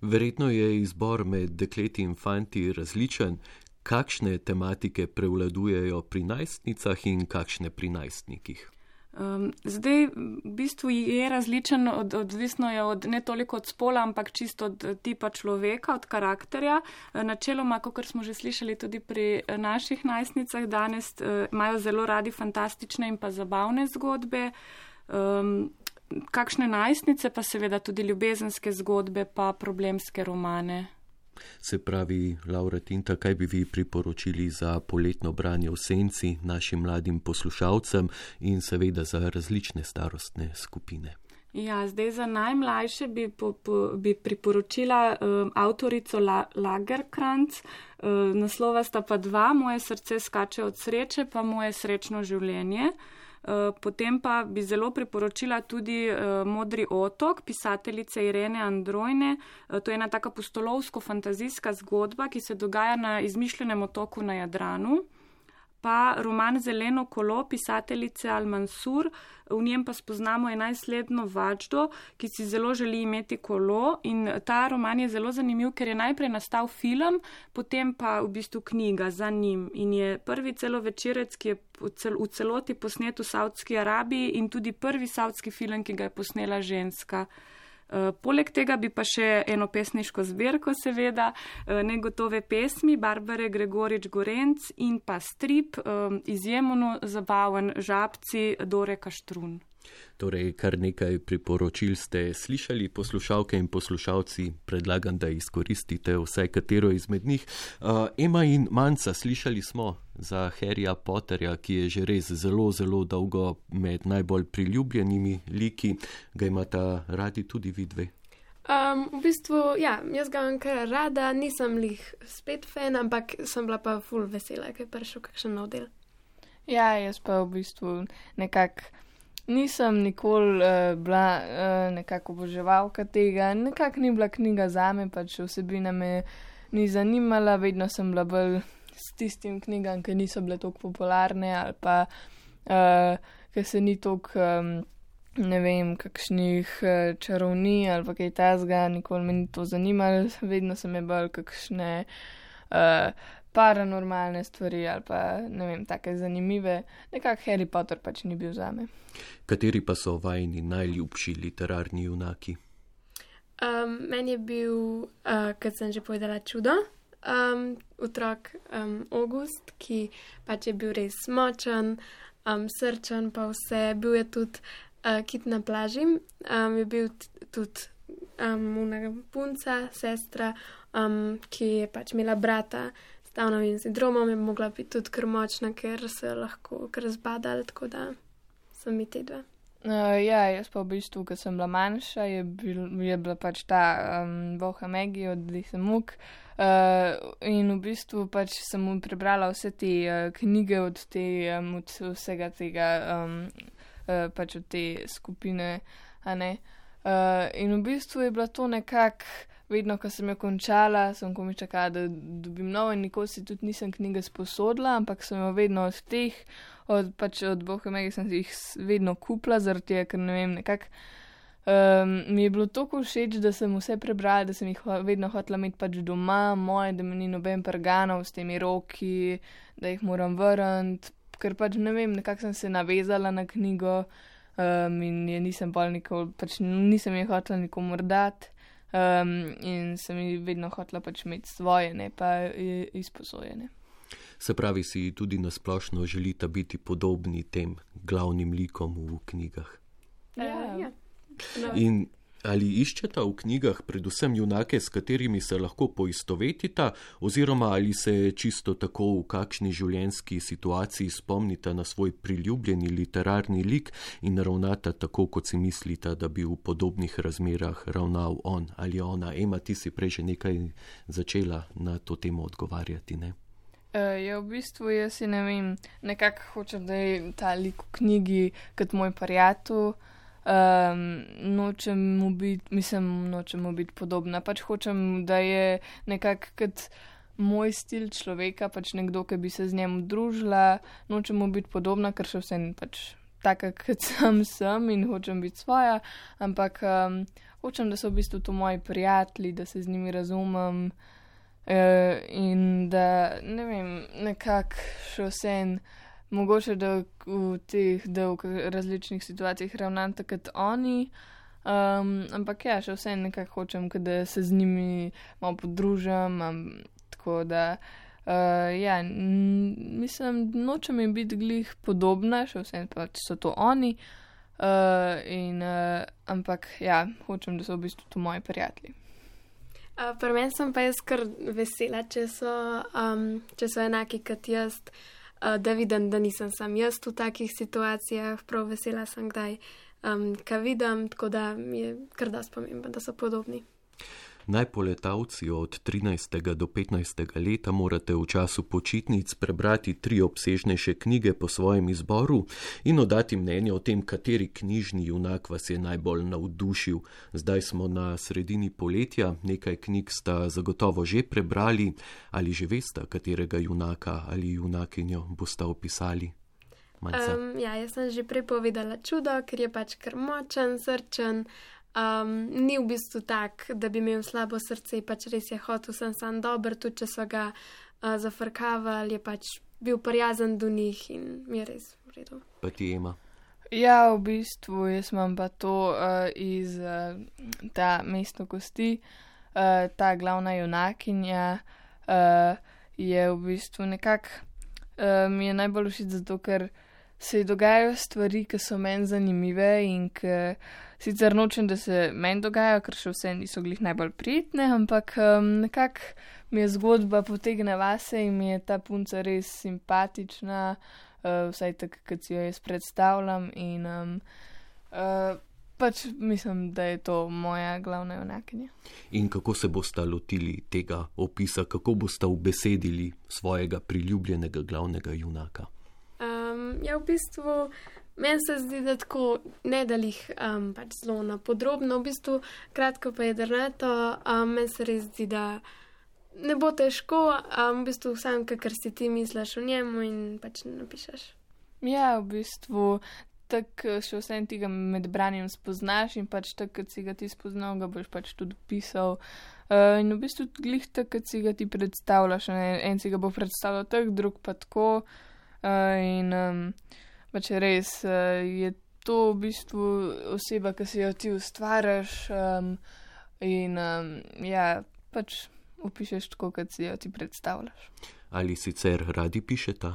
Verjetno je izbor med dekleti in fanti različen. Kakšne tematike prevladujejo pri najstnicah in kakšne pri najstnikih? Um, zdaj, v bistvu je različen, od, odvisno je od, ne toliko od spola, ampak čisto od tipa človeka, od karakterja. Eh, Načeloma, kot smo že slišali tudi pri eh, naših najstnicah danes, eh, imajo zelo radi fantastične in pa zabavne zgodbe. Um, kakšne najstnice pa seveda tudi ljubezenske zgodbe, pa problemske romane. Se pravi, Laura Tinta, kaj bi vi priporočili za poletno branje v senci našim mladim poslušalcem in seveda za različne starostne skupine? Ja, zdaj za najmlajše bi, po, po, bi priporočila um, avtorico La, Lagerkrantz. Um, naslova sta pa dva, Moje srce skače od sreče, pa Moje srečno življenje. Uh, Potem pa bi zelo priporočila tudi uh, Modri otok pisateljice Irene Androjne. Uh, to je ena taka pustolovsko-fantazijska zgodba, ki se dogaja na izmišljenem otoku na Jadranu pa roman Zeleno kolo pisateljice Al-Mansur, v njem pa spoznamo enajstletno vačdo, ki si zelo želi imeti kolo. In ta roman je zelo zanimiv, ker je najprej nastal film, potem pa v bistvu knjiga za njim. In je prvi celovečerec, ki je v celoti posnet v Saudski Arabiji in tudi prvi saudski film, ki ga je posnela ženska. Uh, poleg tega bi pa še eno pesniško zbirko, seveda, uh, negotove pesmi Barbare Gregorič Gorenc in pa strip, um, izjemno zabaven žabci Dore Kaštrun. Torej, kar nekaj priporočil ste slišali, poslušalke in poslušalci, predlagam, da izkoristite vsaj katero izmed njih. Uh, Ema in Manca, slišali smo za Harryja Potterja, ki je že res zelo, zelo dolgo med najbolj priljubljenimi liki, ga imata radi tudi vidve. Um, v bistvu, ja, jaz ga imam kar rada, nisem lih spet fan, ampak sem bila pa full vesela, ker je prišel kakšen nov del. Ja, jaz pa v bistvu nekako nisem nikoli uh, bila uh, nekako oboževalka tega, nekako ni bila knjiga za me, pač vsebina me ni zanimala, vedno sem bila bolj s tistim knjigam, ki niso bile tako popularne ali pa uh, ki se ni tako um, ne vem, kakšnih eh, čarovnij ali pa kaj tasga, nikoli me ni to zanimalo, vedno sem je bolj kakšne uh, paranormalne stvari ali pa ne vem, take zanimive. Nekako Harry Potter pač ni bil zame. Kateri pa so vajni najljubši literarni junaki? Um, meni je bil, uh, kot sem že povedala, čudo. Um, otrok um, August, ki pač je bil res močen, um, srčen, pa vse. Bil je tudi uh, kit na plaži, um, je bil tudi um, una punca, sestra, um, ki je pač imela brata Downovim sindromom, je mogla biti tudi kar močna, ker se je lahko kar zbadala, tako da so mi te dve. Uh, ja, jaz pa v bistvu, ko sem bila manjša, je, bil, je bila pač ta um, Boha Megi od Lisa Muk. Uh, in v bistvu pač sem prebrala vse te uh, knjige od, te, um, od vsega tega, um, uh, pač od te skupine. a ne. Uh, in v bistvu je bila to nekako, vedno, ko sem jo končala, sem komi čakala, da dobim novo in nikoli si tudi nisem knjige sposodila, ampak sem jo vedno od teh, od, pač od Bohemega sem si jih vedno kupila, zaradi tega, ker ne vem, nekako. Um, mi je bilo tako všeč, da sem vse prebrala, da sem jih ho vedno hotela imeti pač doma, moje, da mi ni noben prganov s temi roki, da jih moram vrniti, ker pač ne vem, nekako sem se navezala na knjigo um, in je nisem bolj nikoli, pač nisem je hotela nikomor dati. Um, in sem jih vedno hotela pač imeti svoje, ne pa i- izposojene. Se pravi, si tudi nasplošno želite biti podobni tem glavnim likom v knjigah. Ja. ja. No, In ali iščete v knjigah predvsem junake, s katerimi se lahko poistovetita, oziroma ali se čisto tako v kakšni življenjski situaciji spomnite na svoj priljubljeni literarni lik in ravnate tako, kot si mislite, da bi v podobnih razmerah ravnal on ali ona. Ema, ti si prej že nekaj začela na to temo odgovarjati, ne? Uh, ja, v bistvu jaz si ne vem, nekako hočem, da je ta lik v knjigi kot moj prijatelj. Um, nočem mu biti, mislim, nočem mu biti podobna. Pač hočem, da je nekako kot moj stil človeka, pač nekdo, ki bi se z njim družila. Nočem mu biti podobna, ker še vsem pač taka, kot sem, sem in hočem biti svoja. Ampak um, hočem, da so v bistvu to moji prijatelji, da se z njimi razumem. Uh, in da ne vem, nekako še vsem, mogoče da v teh da v različnih situacijah ravnam tako kot oni, um, ampak ja, še vsem nekako hočem, da se z njimi malo podružim. Um, tako da, uh, ja, mislim, nočem jim biti glih podobna, še vsem pač so to oni. Uh, in, uh, ampak ja, hočem, da so v bistvu to moji prijatelji. Uh, Pri meni sem pa jaz kar vesela, če so, um, če so enaki kot jaz, uh, da vidim, da nisem sam jaz v takih situacijah, prav vesela sem kdaj, um, kaj vidim, tako da mi je kar da spomemben, da so podobni. Najpoletavci od 13. do 15. leta morate v času počitnic prebrati tri obsežnejše knjige po svojem izboru in oddati mnenje o tem, kateri knjižni junak vas je najbolj navdušil. Zdaj smo na sredini poletja, nekaj knjig sta zagotovo že prebrali, ali že veste, katerega junaka ali junakinjo boste opisali. Manjca. Um, ja, jaz sem že prej povedala čudo, ker je pač kar močen, srčen. Um, ni v bistvu tak, da bi imel slabo srce, pač res je hotel, sem sam dober, tudi če so ga uh, zafrkavali, je pač bil prijazen do njih in mi je res v redu. Pa ti ima. Ja, v bistvu jaz imam pa to uh, iz uh, ta mesto kosti, uh, ta glavna junakinja uh, je v bistvu nekako uh, mi je najbolj všeč zato, ker se dogajajo stvari, ki so meni zanimive in ki sicer nočem, da se meni dogajajo, ker še vse niso glih najbolj prijetne, ampak um, nekako mi je zgodba potegne vase in mi je ta punca res simpatična, uh, vsaj tako, kot si jo jaz predstavljam. In um, uh, pač mislim, da je to moja glavna junakinja. In kako se boste lotili tega opisa, kako boste ubesedili svojega priljubljenega glavnega junaka? Um, ja, v bistvu meni se zdi, da tako ne da jih um, pač zelo na podrobno, v bistvu kratko pa je drnato, um, meni se res zdi, da ne bo težko, um, v bistvu sam, kar si ti misliš o njemu in pač napišeš. Ja, v bistvu tako še vsem tega med branjem spoznaš in pač tako, kot si ga ti spoznal, ga boš pač tudi pisal. Uh, in v bistvu glih tako, kot si ga ti predstavljaš, ne? en si ga bo predstavljal tako, drug pa tako. Uh, in um, pač res uh, je to v bistvu oseba, ki si jo ti ustvariš. Um, in um, ja, pač opišeš tako, kot si jo ti predstavljaš. Ali sicer radi pišete?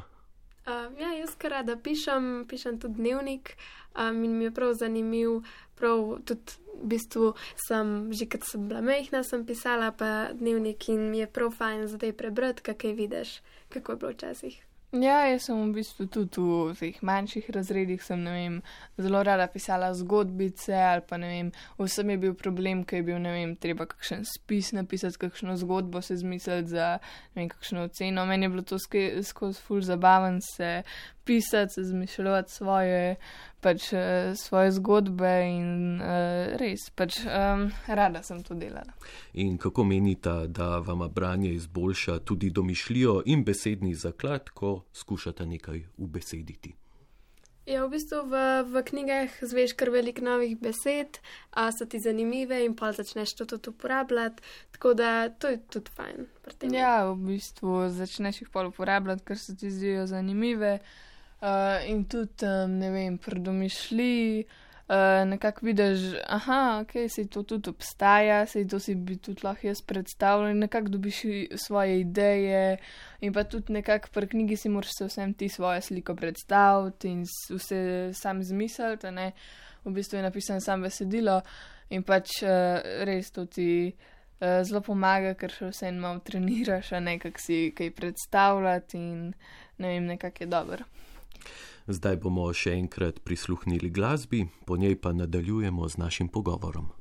Uh, ja, jaz kar rada pišem, pišem tudi dnevnik um, in mi je prav zanimiv. Prav tudi v bistvu sem, že kad sem bila mehna, sem pisala pa dnevnik in mi je prav fajn zdaj prebrati, kaj vidiš, kako je bilo včasih. Ja, jaz sem v bistvu tudi v teh manjših razredih, sem vem, zelo rada pisala zgodbice ali pa ne vem, vsem je bil problem, ker je bil ne vem, treba kakšen spis napisati, kakšno zgodbo se zmisliti za ne vem, kakšno oceno. Meni je bilo to skozi full zabaven se pisati, se zmišljati svoje, pač, uh, svoje zgodbe in uh, res, pač um, rada sem to delala. In kako menite, da vam branje izboljša tudi domišljijo in besedni zaklad, ko skušate nekaj ubesediti? Ja, v bistvu v, v knjigah zveš kar veliko novih besed, a so ti zanimive in pa začneš to tudi uporabljati, tako da to je tudi fajn. Ja, v bistvu začneš jih pa uporabljati, ker se ti zdijo zanimive. Uh, in tudi, um, ne vem, predomišlji, uh, nekako vidiš, da okay, se to tudi obstaja, se to si bi tudi lahko jaz predstavljal nekako dobiš svoje ideje. In pa tudi nekako pri knjigi si moraš se vsem ti svojo sliko predstaviti in vse sam zmisliti. V bistvu je napisano samo besedilo in pač uh, res to ti. Uh, zelo pomaga, ker še vse malo treniraš, a ne kako si kaj predstavljati, in ne vem, nekako je dobro. Zdaj bomo še enkrat prisluhnili glasbi, po njej pa nadaljujemo z našim pogovorom.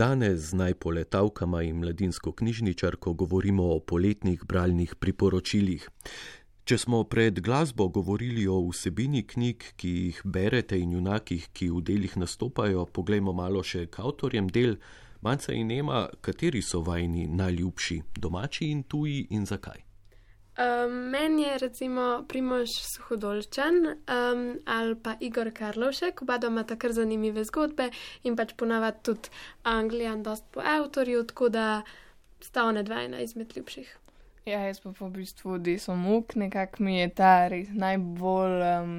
Danes z najpoletavkama in mladinsko knjižničarko govorimo o poletnih bralnih priporočilih. Če smo pred glasbo govorili o vsebini knjig, ki jih berete in junakih, ki v delih nastopajo, poglejmo malo še k avtorjem del. Manca in Ema, kateri so vajni najljubši, domači in tuji in zakaj? Um, meni je recimo Primož Suhodolčan um, ali pa Igor Karlovšek, oba doma ta kar zanimive zgodbe in pač ponavadi tudi Anglijan dost po avtorju, tako da sta one dva ena izmed ljubših. Ja, jaz pa v bistvu desom muk, nekako mi je ta res najbolj um,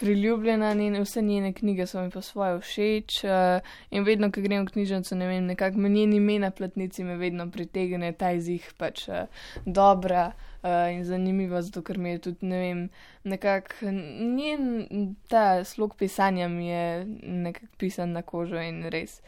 priljubljena, njene, vse njene knjige so mi po svoje všeč uh, in vedno, ko grem v knjižnico, ne vem, nekako me njeni ime na platnici me vedno pritegne, ta izih pač uh, dobra uh, in zanimiva, zato ker mi je tudi, ne vem, nekako njen ta slog pisanja mi je nekako pisan na kožo in res.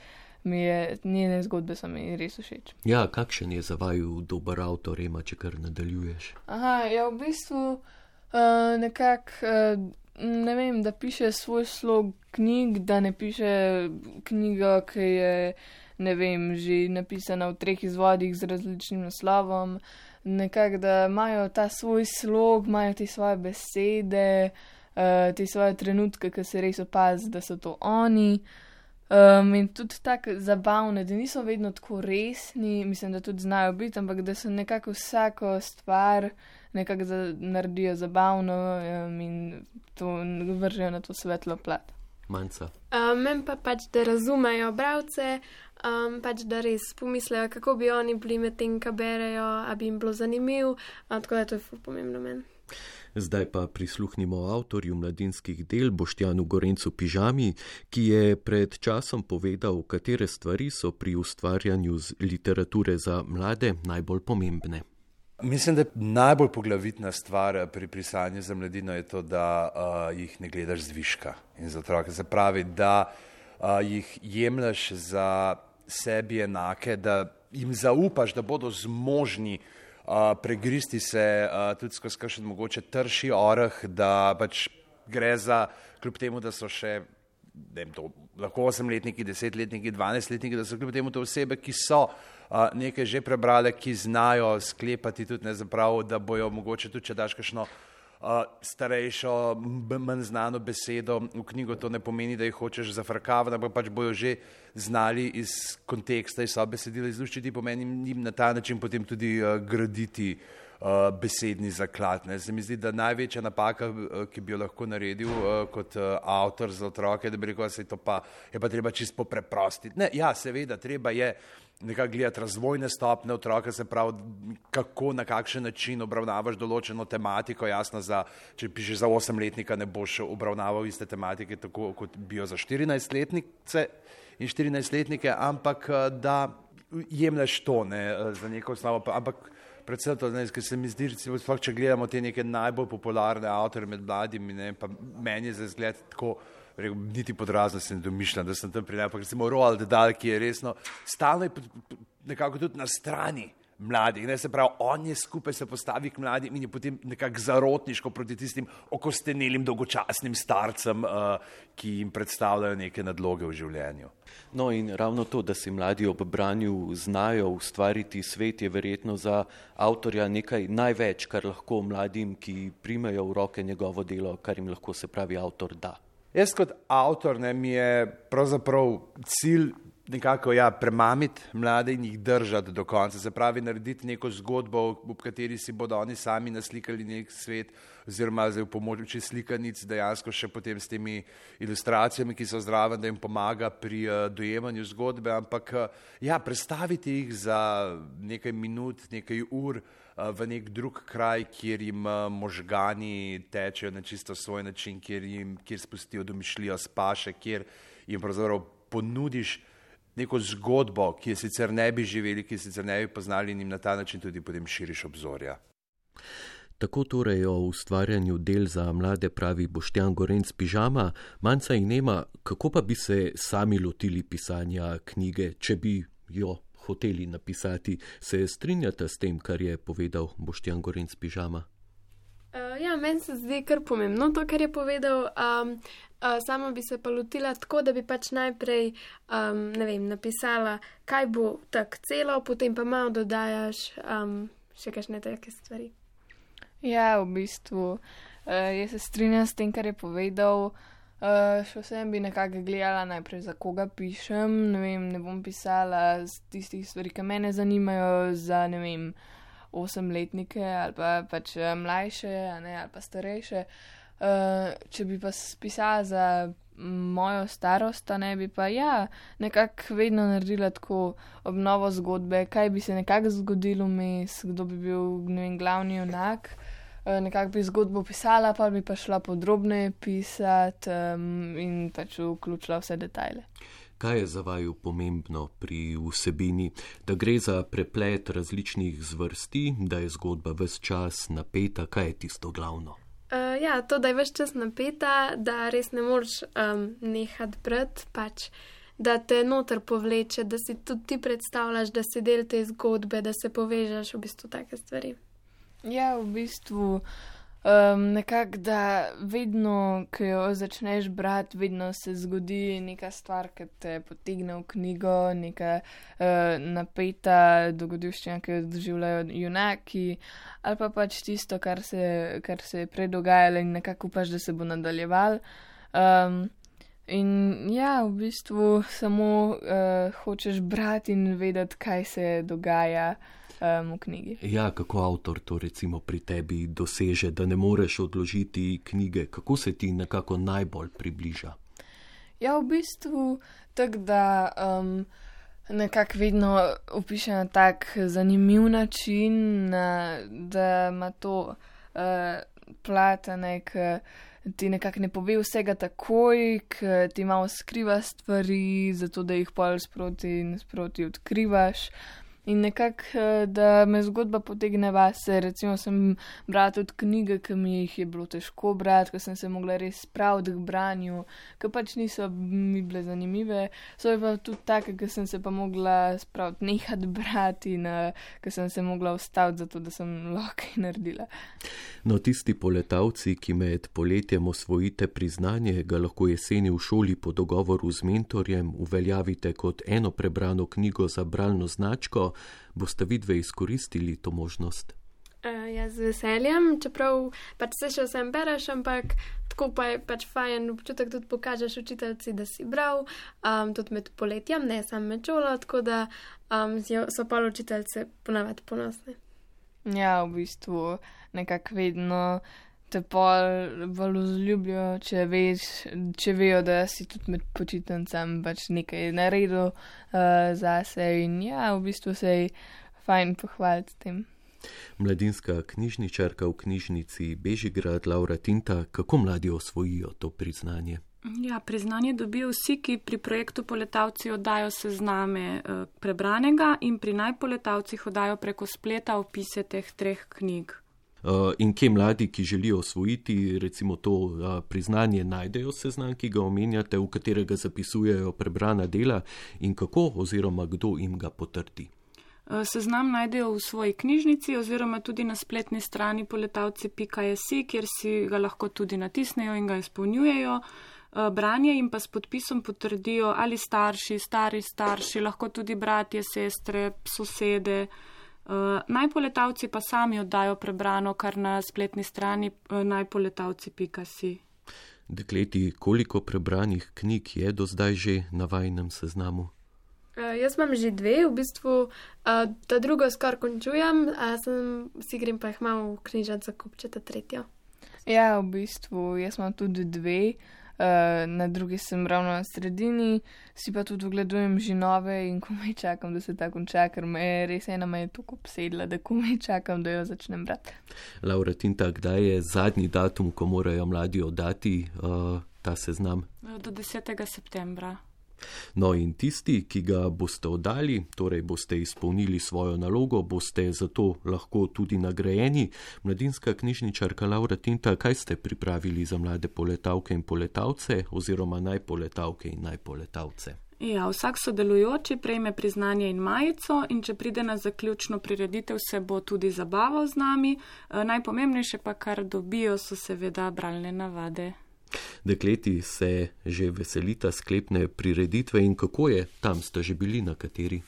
Mi je, njene zgodbe so mi res všeč. Ja, kakšen je za vaju dober avtor, Ema, če kar nadaljuješ? Aha, ja, v bistvu uh, nekako, uh, ne vem, da piše svoj slog knjig, da ne piše knjigo, ki je, ne vem, že napisana v treh izvodih z različnim naslovom. Nekako, da imajo ta svoj slog, imajo te svoje besede, uh, te svoje trenutke, ki se res opazi, da so to oni. Um, in tudi tako zabavne, da niso vedno tako resni, mislim, da tudi znajo biti, ampak da so nekako vsako stvar nekako za, naredijo zabavno um, in to vržejo na to svetlo plat. Manca. Um, Meni pa pač, da razumejo bralce, um, pač da res pomislejo, kako bi oni bili med tem, kar berejo, a bi jim bilo zanimivo, tako da to je ful pomembno meni. Zdaj pa prisluhnimo avtorju mladinskih del Boštjanu Gorencu Pižami, ki je pred časom povedal, katere stvari so pri ustvarjanju literature za mlade najbolj pomembne. Mislim, da je najbolj poglavitna stvar pri pisanju za mladino je to, da uh, jih ne gledaš zviška in za otroke. Se pravi, da uh, jih jemliš za sebi enake, da jim zaupaš, da bodo zmožni uh, pregristi se uh, tudi skozi kakšen mogoče trši oreh, da pač gre za, kljub temu, da so še, vem, to, lahko osemletniki, desetletniki, dvanajstletniki, da so kljub temu to osebe, ki so uh, nekaj že prebrale, ki znajo sklepati tudi ne zaprav, da bojo mogoče tudi, če daš kakšno uh, starejšo, manj znano besedo v knjigo, to ne pomeni, da jih hočeš zafrkavati, ampak pač bojo že znali iz konteksta, iz besedila izluščiti, pomeni jim na ta način potem tudi uh, graditi uh, besedni zaklad. Ne. Se mi zdi, da največja napaka, uh, ki bi jo lahko naredil uh, kot uh, avtor za otroke, da bi rekel, da se to pa je pa treba čisto preprostiti. Ne, ja, seveda, treba je nekako gledati razvojne stopne otroka, se pravi, kako, na kakšen način obravnavaš določeno tematiko. Jasno, za, če pišeš za osemletnika, ne boš obravnaval iste tematike, tako kot bi jo za 14-letnice in 14-letnike, ampak da jemliš to ne, za neko osnovo. Ampak predvsem to, ne, ker se mi zdi, recimo, sploh, če gledamo te neke najbolj popularne avtorje med mladimi, ne, pa meni je za zgled tako rekel, niti podrazno se ne domišljam, da sem tam pri nebi. Recimo Roald Dahl, ki je resno, stalno je nekako tudi na strani mladih. Ne, se pravi, on je skupaj se postavi k mladim in je potem nekako zarotniško proti tistim okostenelim, dolgočasnim starcem, uh, ki jim predstavljajo neke nadloge v življenju. No in ravno to, da si mladi ob branju znajo ustvariti svet, je verjetno za avtorja nekaj največ, kar lahko mladim, ki primejo v roke njegovo delo, kar jim lahko se pravi avtor da. Jaz kot avtor ne, mi je pravzaprav cilj nekako ja, premamiti mlade in jih držati do konca. Se pravi, narediti neko zgodbo, v kateri si bodo oni sami naslikali nek svet, oziroma zdaj v pomoči slikanic dejansko še potem s temi ilustracijami, ki so zraven, da jim pomaga pri uh, dojemanju zgodbe. Ampak uh, ja, predstaviti jih za nekaj minut, nekaj ur. V nek drug kraj, kjer jim možgani tečejo na čisto svoj način, kjer jim kjer spustijo domišljijo spaše, kjer jim pravzaprav ponudiš neko zgodbo, ki je sicer ne bi živeli, ki je sicer ne bi poznali in jim na ta način tudi potem širiš obzorja. Tako torej o ustvarjanju del za mlade pravi Boštjan Gorenc Pižama, manjca in nema, kako pa bi se sami lotili pisanja knjige, če bi jo hoteli napisati. Se strinjate s tem, kar je povedal Boštjan Gorenc Pižama? Uh, ja, meni se zdi kar pomembno to, kar je povedal. Um, uh, sama bi se pa lotila tako, da bi pač najprej, um, ne vem, napisala, kaj bo tako celo, potem pa malo dodajaš um, še kakšne take stvari. Ja, v bistvu, uh, jaz se strinjam s tem, kar je povedal. Uh, še vsem bi nekako gledala najprej, za koga pišem. Ne, vem, ne bom pisala z tistih stvari, ki me zanimajo, za ne vem, osemletnike ali pa pač eh, mlajše ne, ali pa starejše. Uh, če bi pa pisala za mojo starost, ne bi pa ja, nekako vedno naredila tako obnovo zgodbe, kaj bi se nekako zgodilo vmes, kdo bi bil vem, glavni junak. Eh, nekako bi zgodbo pisala, pa bi pa šla podrobneje pisati um, in pač vključila vse detajle. Kaj je za vaju pomembno pri vsebini, da gre za preplet različnih zvrsti, da je zgodba vse čas napeta, kaj je tisto glavno? Uh, ja, to, da je vse čas napeta, da res ne moreš um, nehati brati, pač, da te noter povleče, da si tudi ti predstavljaš, da si del te zgodbe, da se povežeš v bistvu take stvari. Ja, v bistvu um, nekako, da vedno, ko jo začneš brati, vedno se zgodi neka stvar, ki te potegne v knjigo, neka uh, napeta dogodivščina, ki jo doživljajo junaki, ali pa pač tisto, kar se, kar se je predogajalo in nekako upaš, da se bo nadaljeval. Um, In ja, v bistvu samo uh, hočeš brati in vedeti, kaj se dogaja um, v knjigi. Ja, kako avtor to recimo pri tebi doseže, da ne moreš odložiti knjige, kako se ti nekako najbolj približa? Ja, v bistvu tako, da um, nekako vedno opiše na tak zanimiv način, na, da ima to uh, plata nek. Ti nekako ne pove vsega takoj, ker ti malo skriva stvari, zato da jih pol sproti in sproti odkrivaš. In nekako, eh, da me zgodba potegne vase. Recimo, sem bral tudi knjige, ki mi jih je bilo težko brati, ker sem se mogla res spraviti k branju, ki pač niso mi bile zanimive. So pa tudi take, ki sem se pa mogla spraviti nehati brati in uh, ki sem se mogla ustaviti, zato da sem lahko naredila. No, tisti poletavci, ki med poletjem osvojite priznanje, ga lahko jeseni v šoli po dogovoru z mentorjem uveljavite kot eno prebrano knjigo za bralno značko boste vidve izkoristili to možnost? Uh, ja, z veseljem, čeprav pač se še vsem bereš, ampak tako pa je pač fajn občutek tudi pokažeš učiteljci, da si bral, um, tudi med poletjem, ne samo med šolo, tako da um, so pa učiteljce ponavadi ponosni. Ja, v bistvu nekako vedno te pol bolj vzljubijo, če, veš, če vejo, da si tudi med počitnicami pač nekaj naredil uh, za sebe in ja, v bistvu se je fajn pohvaliti s tem. Mladinska knjižničarka v knjižnici Bežigrad Laura Tinta, kako mladi osvojijo to priznanje? Ja, priznanje dobijo vsi, ki pri projektu Poletavci oddajo sezname eh, prebranega in pri najpoletavcih oddajo preko spleta opise teh treh knjig. Eh, in kje mladi, ki želijo osvojiti recimo to eh, priznanje, najdejo seznam, ki ga omenjate, v katerega zapisujejo prebrana dela in kako oziroma kdo jim ga potrdi. Eh, seznam najdejo v svoji knjižnici oziroma tudi na spletni strani poletavci.js, kjer si ga lahko tudi natisnejo in ga izpolnjujejo. Branje jim pa s podpisom potrdijo ali starši, stari starši, lahko tudi bratje, sestre, sosede. Uh, najpoletavci pa sami oddajo prebrano, kar na spletni strani uh, najpoletavci.si. Dekleti, koliko prebranih knjig je do zdaj že na vajnem seznamu? Uh, jaz imam že dve, v bistvu uh, ta drugo skoraj končujem, a sem si grem pa jih malo v knjižnico kupčeta tretjo. Ja, v bistvu jaz imam tudi dve. Eh, na drugi sem ravno na sredini, si pa tudi ogledujem že nove in komaj čakam, da se ta konča, ker me je res ena me je tako obsedla, da komaj čakam, da jo začnem brati. Laura Tinta, kdaj je zadnji datum, ko morajo mladi oddati uh, ta seznam? Do 10. septembra. No, in tisti, ki ga boste oddali, torej boste izpolnili svojo nalogo, boste zato lahko tudi nagrajeni. Mladinska knjižničarka Laura Tinta, kaj ste pripravili za mlade poletavke in poletavce, oziroma najpoletavke in najpoletavce? Ja, vsak sodelujoči prejme priznanje in majico in če pride na zaključno prireditev, se bo tudi zabaval z nami. Eh, Najpomembnejše pa, kar dobijo, so seveda bralne navade. Dekleti se že veselita sklepne prireditve in kako je, tam ste že bili na kateri.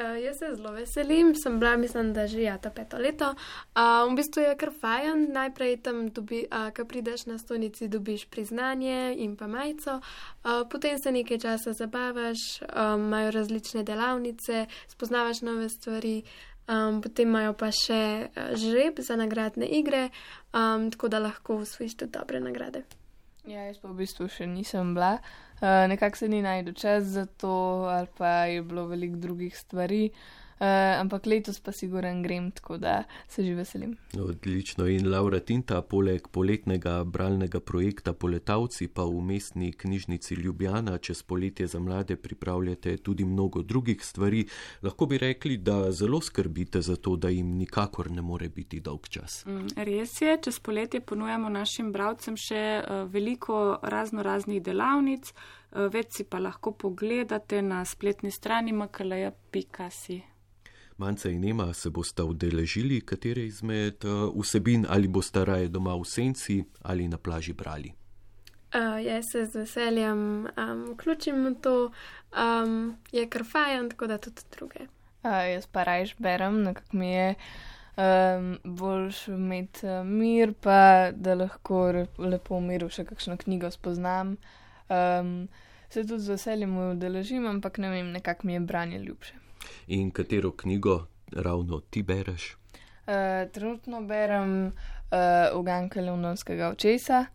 Uh, jaz se zelo veselim, sem bila, mislim, da že ja, to peto leto. Uh, v bistvu je kar fajn, najprej tam, dobi, uh, ko prideš na stolnici, dobiš priznanje in pa majico, uh, potem se nekaj časa zabavaš, um, imajo različne delavnice, spoznavaš nove stvari, um, potem imajo pa še žreb za nagradne igre, um, tako da lahko usvojiš tudi dobre nagrade. Ja, jaz pa v bistvu še nisem bila. Uh, nekako se ni najdu čas za to, ali pa je bilo veliko drugih stvari. Uh, ampak letos pa siguren grem, tako da se že veselim. Odlično. In Laura Tinta, poleg poletnega bralnega projekta Poletavci, pa v mestni knjižnici Ljubljana čez poletje za mlade pripravljate tudi mnogo drugih stvari. Lahko bi rekli, da zelo skrbite za to, da jim nikakor ne more biti dolg čas. Mm, Res je, čez poletje ponujamo našim bravcem še uh, veliko razno raznih delavnic, uh, več si pa lahko pogledate na spletni strani makalaja.si. Manca in Ema se boste udeležili katere izmed uh, vsebin ali boste raje doma v senci ali na plaži brali. Uh, jaz se z veseljem um, vključim v to, um, je kar fajn, tako da tudi druge. Uh, jaz pa rajš berem, nekako mi je um, boljš imeti mir, pa da lahko lepo v miru še kakšno knjigo spoznam. Um, se tudi z veseljem udeležim, ampak ne vem, nekako mi je branje ljubše. In katero knjigo ravno ti bereš? Uh, trenutno berem uh, Uganka Levnovskega očesa.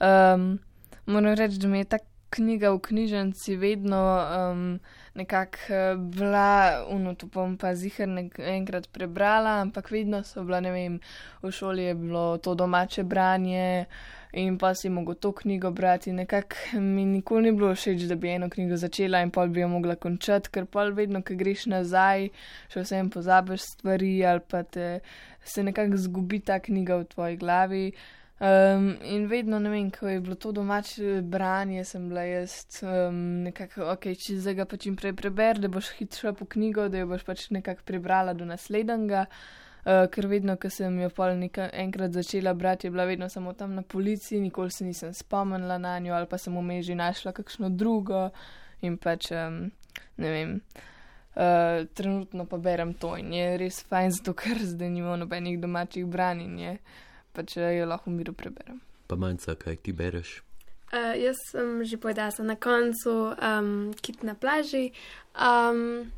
Um, moram reči, da mi je ta knjiga v knjižnici vedno um, nekako uh, bila, uno to bom pa zihar enkrat prebrala, ampak vedno so bila, ne vem, v šoli je bilo to domače branje in pa si mogel to knjigo brati. Nekako mi nikoli ni bilo všeč, da bi eno knjigo začela in pol bi jo mogla končati, ker pol vedno, ko greš nazaj, še vsem pozabiš stvari ali pa te se nekako zgubi ta knjiga v tvoji glavi. Um, in vedno, ne vem, ko je bilo to domače branje, sem bila jaz um, nekako, ok, če zdaj ga pa čim prej preber, da boš hitro po knjigo, da jo boš pač nekako prebrala do naslednjega. Uh, ker vedno, ko sem jo pol neka, enkrat začela brati, je bila vedno samo tam na policiji, nikoli se nisem spomnila na njo, ali pa sem vmes že našla kakšno drugo in pač um, ne vem. Uh, trenutno pa berem to in je res fajn, zato ker zdaj nimamo nobenih domačih branj in je pač uh, jo lahko v miru preberem. Pa manjca, kaj ti bereš? Uh, jaz sem že povedala, sem na koncu um, kit na plaži. Um,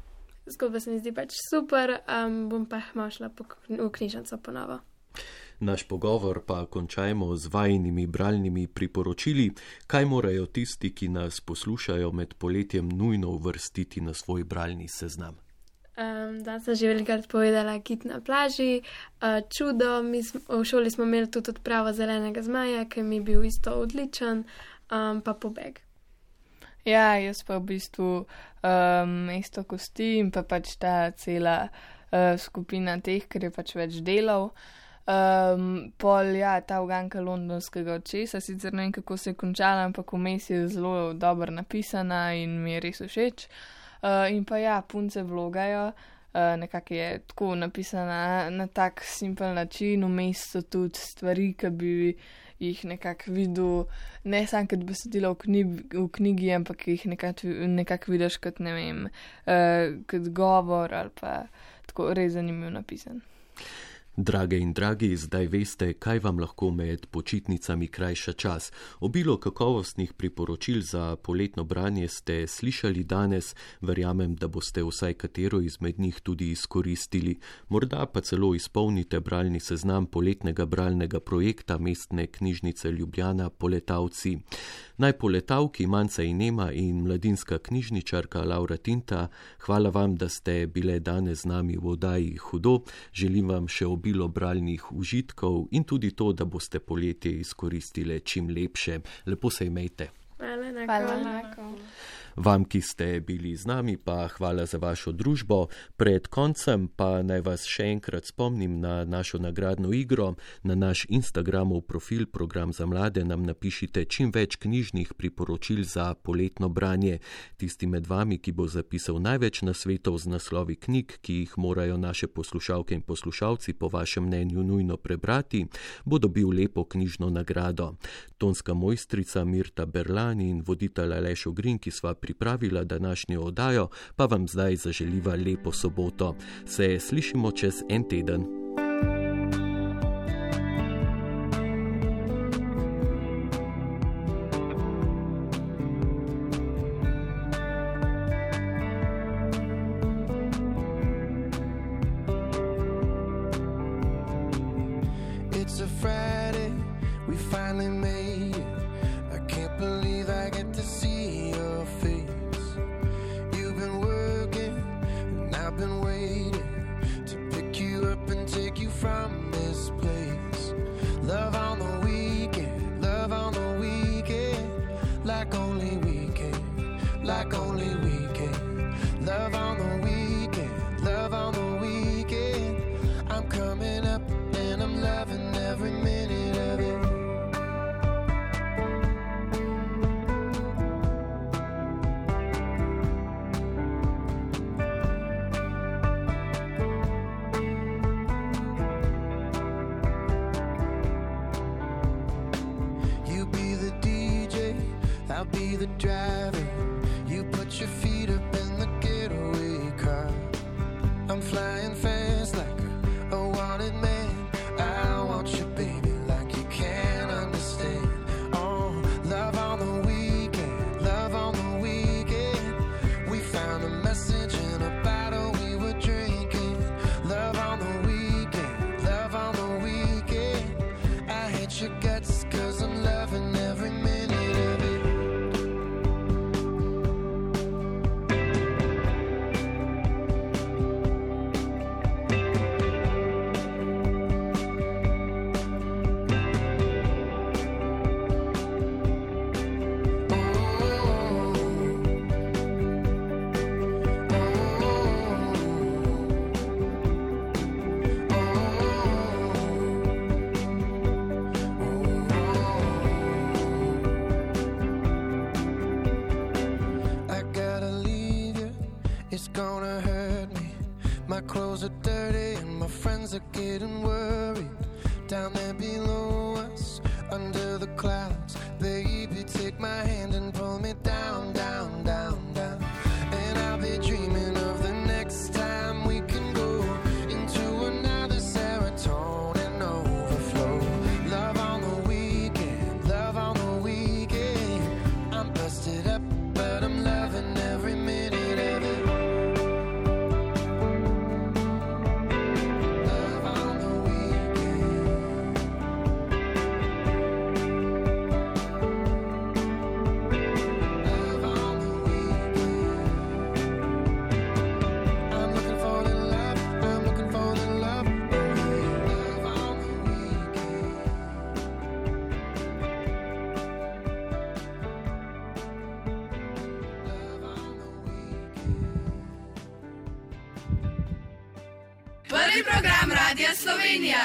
Zgodba se mi zdi pač super, um, bom pa malo šla v knjižnico ponovo. Naš pogovor pa končajmo z vajnimi bralnimi priporočili, kaj morajo tisti, ki nas poslušajo med poletjem, nujno uvrstiti na svoj bralni seznam. Um, da sem že velikrat povedala, kit na plaži, uh, čudo. Mi Smo, v šoli smo imeli tudi odpravo zelenega zmaja, ki mi je bil isto odličen, um, pa pobeg. Ja, jaz pa v bistvu um, mesto kosti in pa pač ta cela uh, skupina teh, ker je pač več delov. Um, pol, ja, ta uganka londonskega očesa, sicer ne vem, kako se je končala, ampak vmes je zelo dobro napisana in mi je res všeč. Uh, in pa ja, punce vlogajo, uh, nekako je tako napisana na tak simpel način, vmes so tudi stvari, ki bi jih nekako videl, ne samo kot besedilo v, knjig, v knjigi, ampak jih nekako nekak vidiš kot ne vem, uh, kot govor ali pa tako res zanimivo napisan. Drage in dragi, zdaj veste, kaj vam lahko med počitnicami krajša čas. Obilo kakovostnih priporočil za poletno branje ste slišali danes, verjamem, da boste vsaj katero izmed njih tudi izkoristili. Morda pa celo izpolnite bralni seznam poletnega bralnega projekta mestne knjižnice Ljubljana Poletavci. Naj poletavki Manca in Nema in mladinska knjižničarka Laura Tinta, hvala vam, da ste bile danes z nami v oddaji Hudo. Želim vam še obilo bralnih užitkov in tudi to, da boste poletje izkoristile čim lepše. Lepo se imejte. Hvala, enako. Hvala enako. Vam, ki ste bili z nami, pa hvala za vašo družbo. Pred koncem pa naj vas še enkrat spomnim na našo nagradno igro. Na naš Instagramov profil Program za mlade nam napišite čim več knjižnih priporočil za poletno branje. Tisti med vami, ki bo zapisal največ nasvetov z naslovi knjig, ki jih morajo naše poslušalke in poslušalci po vašem mnenju nujno prebrati, bo dobil lepo knjižno nagrado. Tonska mojstrica Mirta Berlani in voditelj Aleš Ogrin, ki sva pripravila današnjo oddajo, pa vam zdaj zaželiva lepo soboto. Se slišimo čez en teden. Yeah.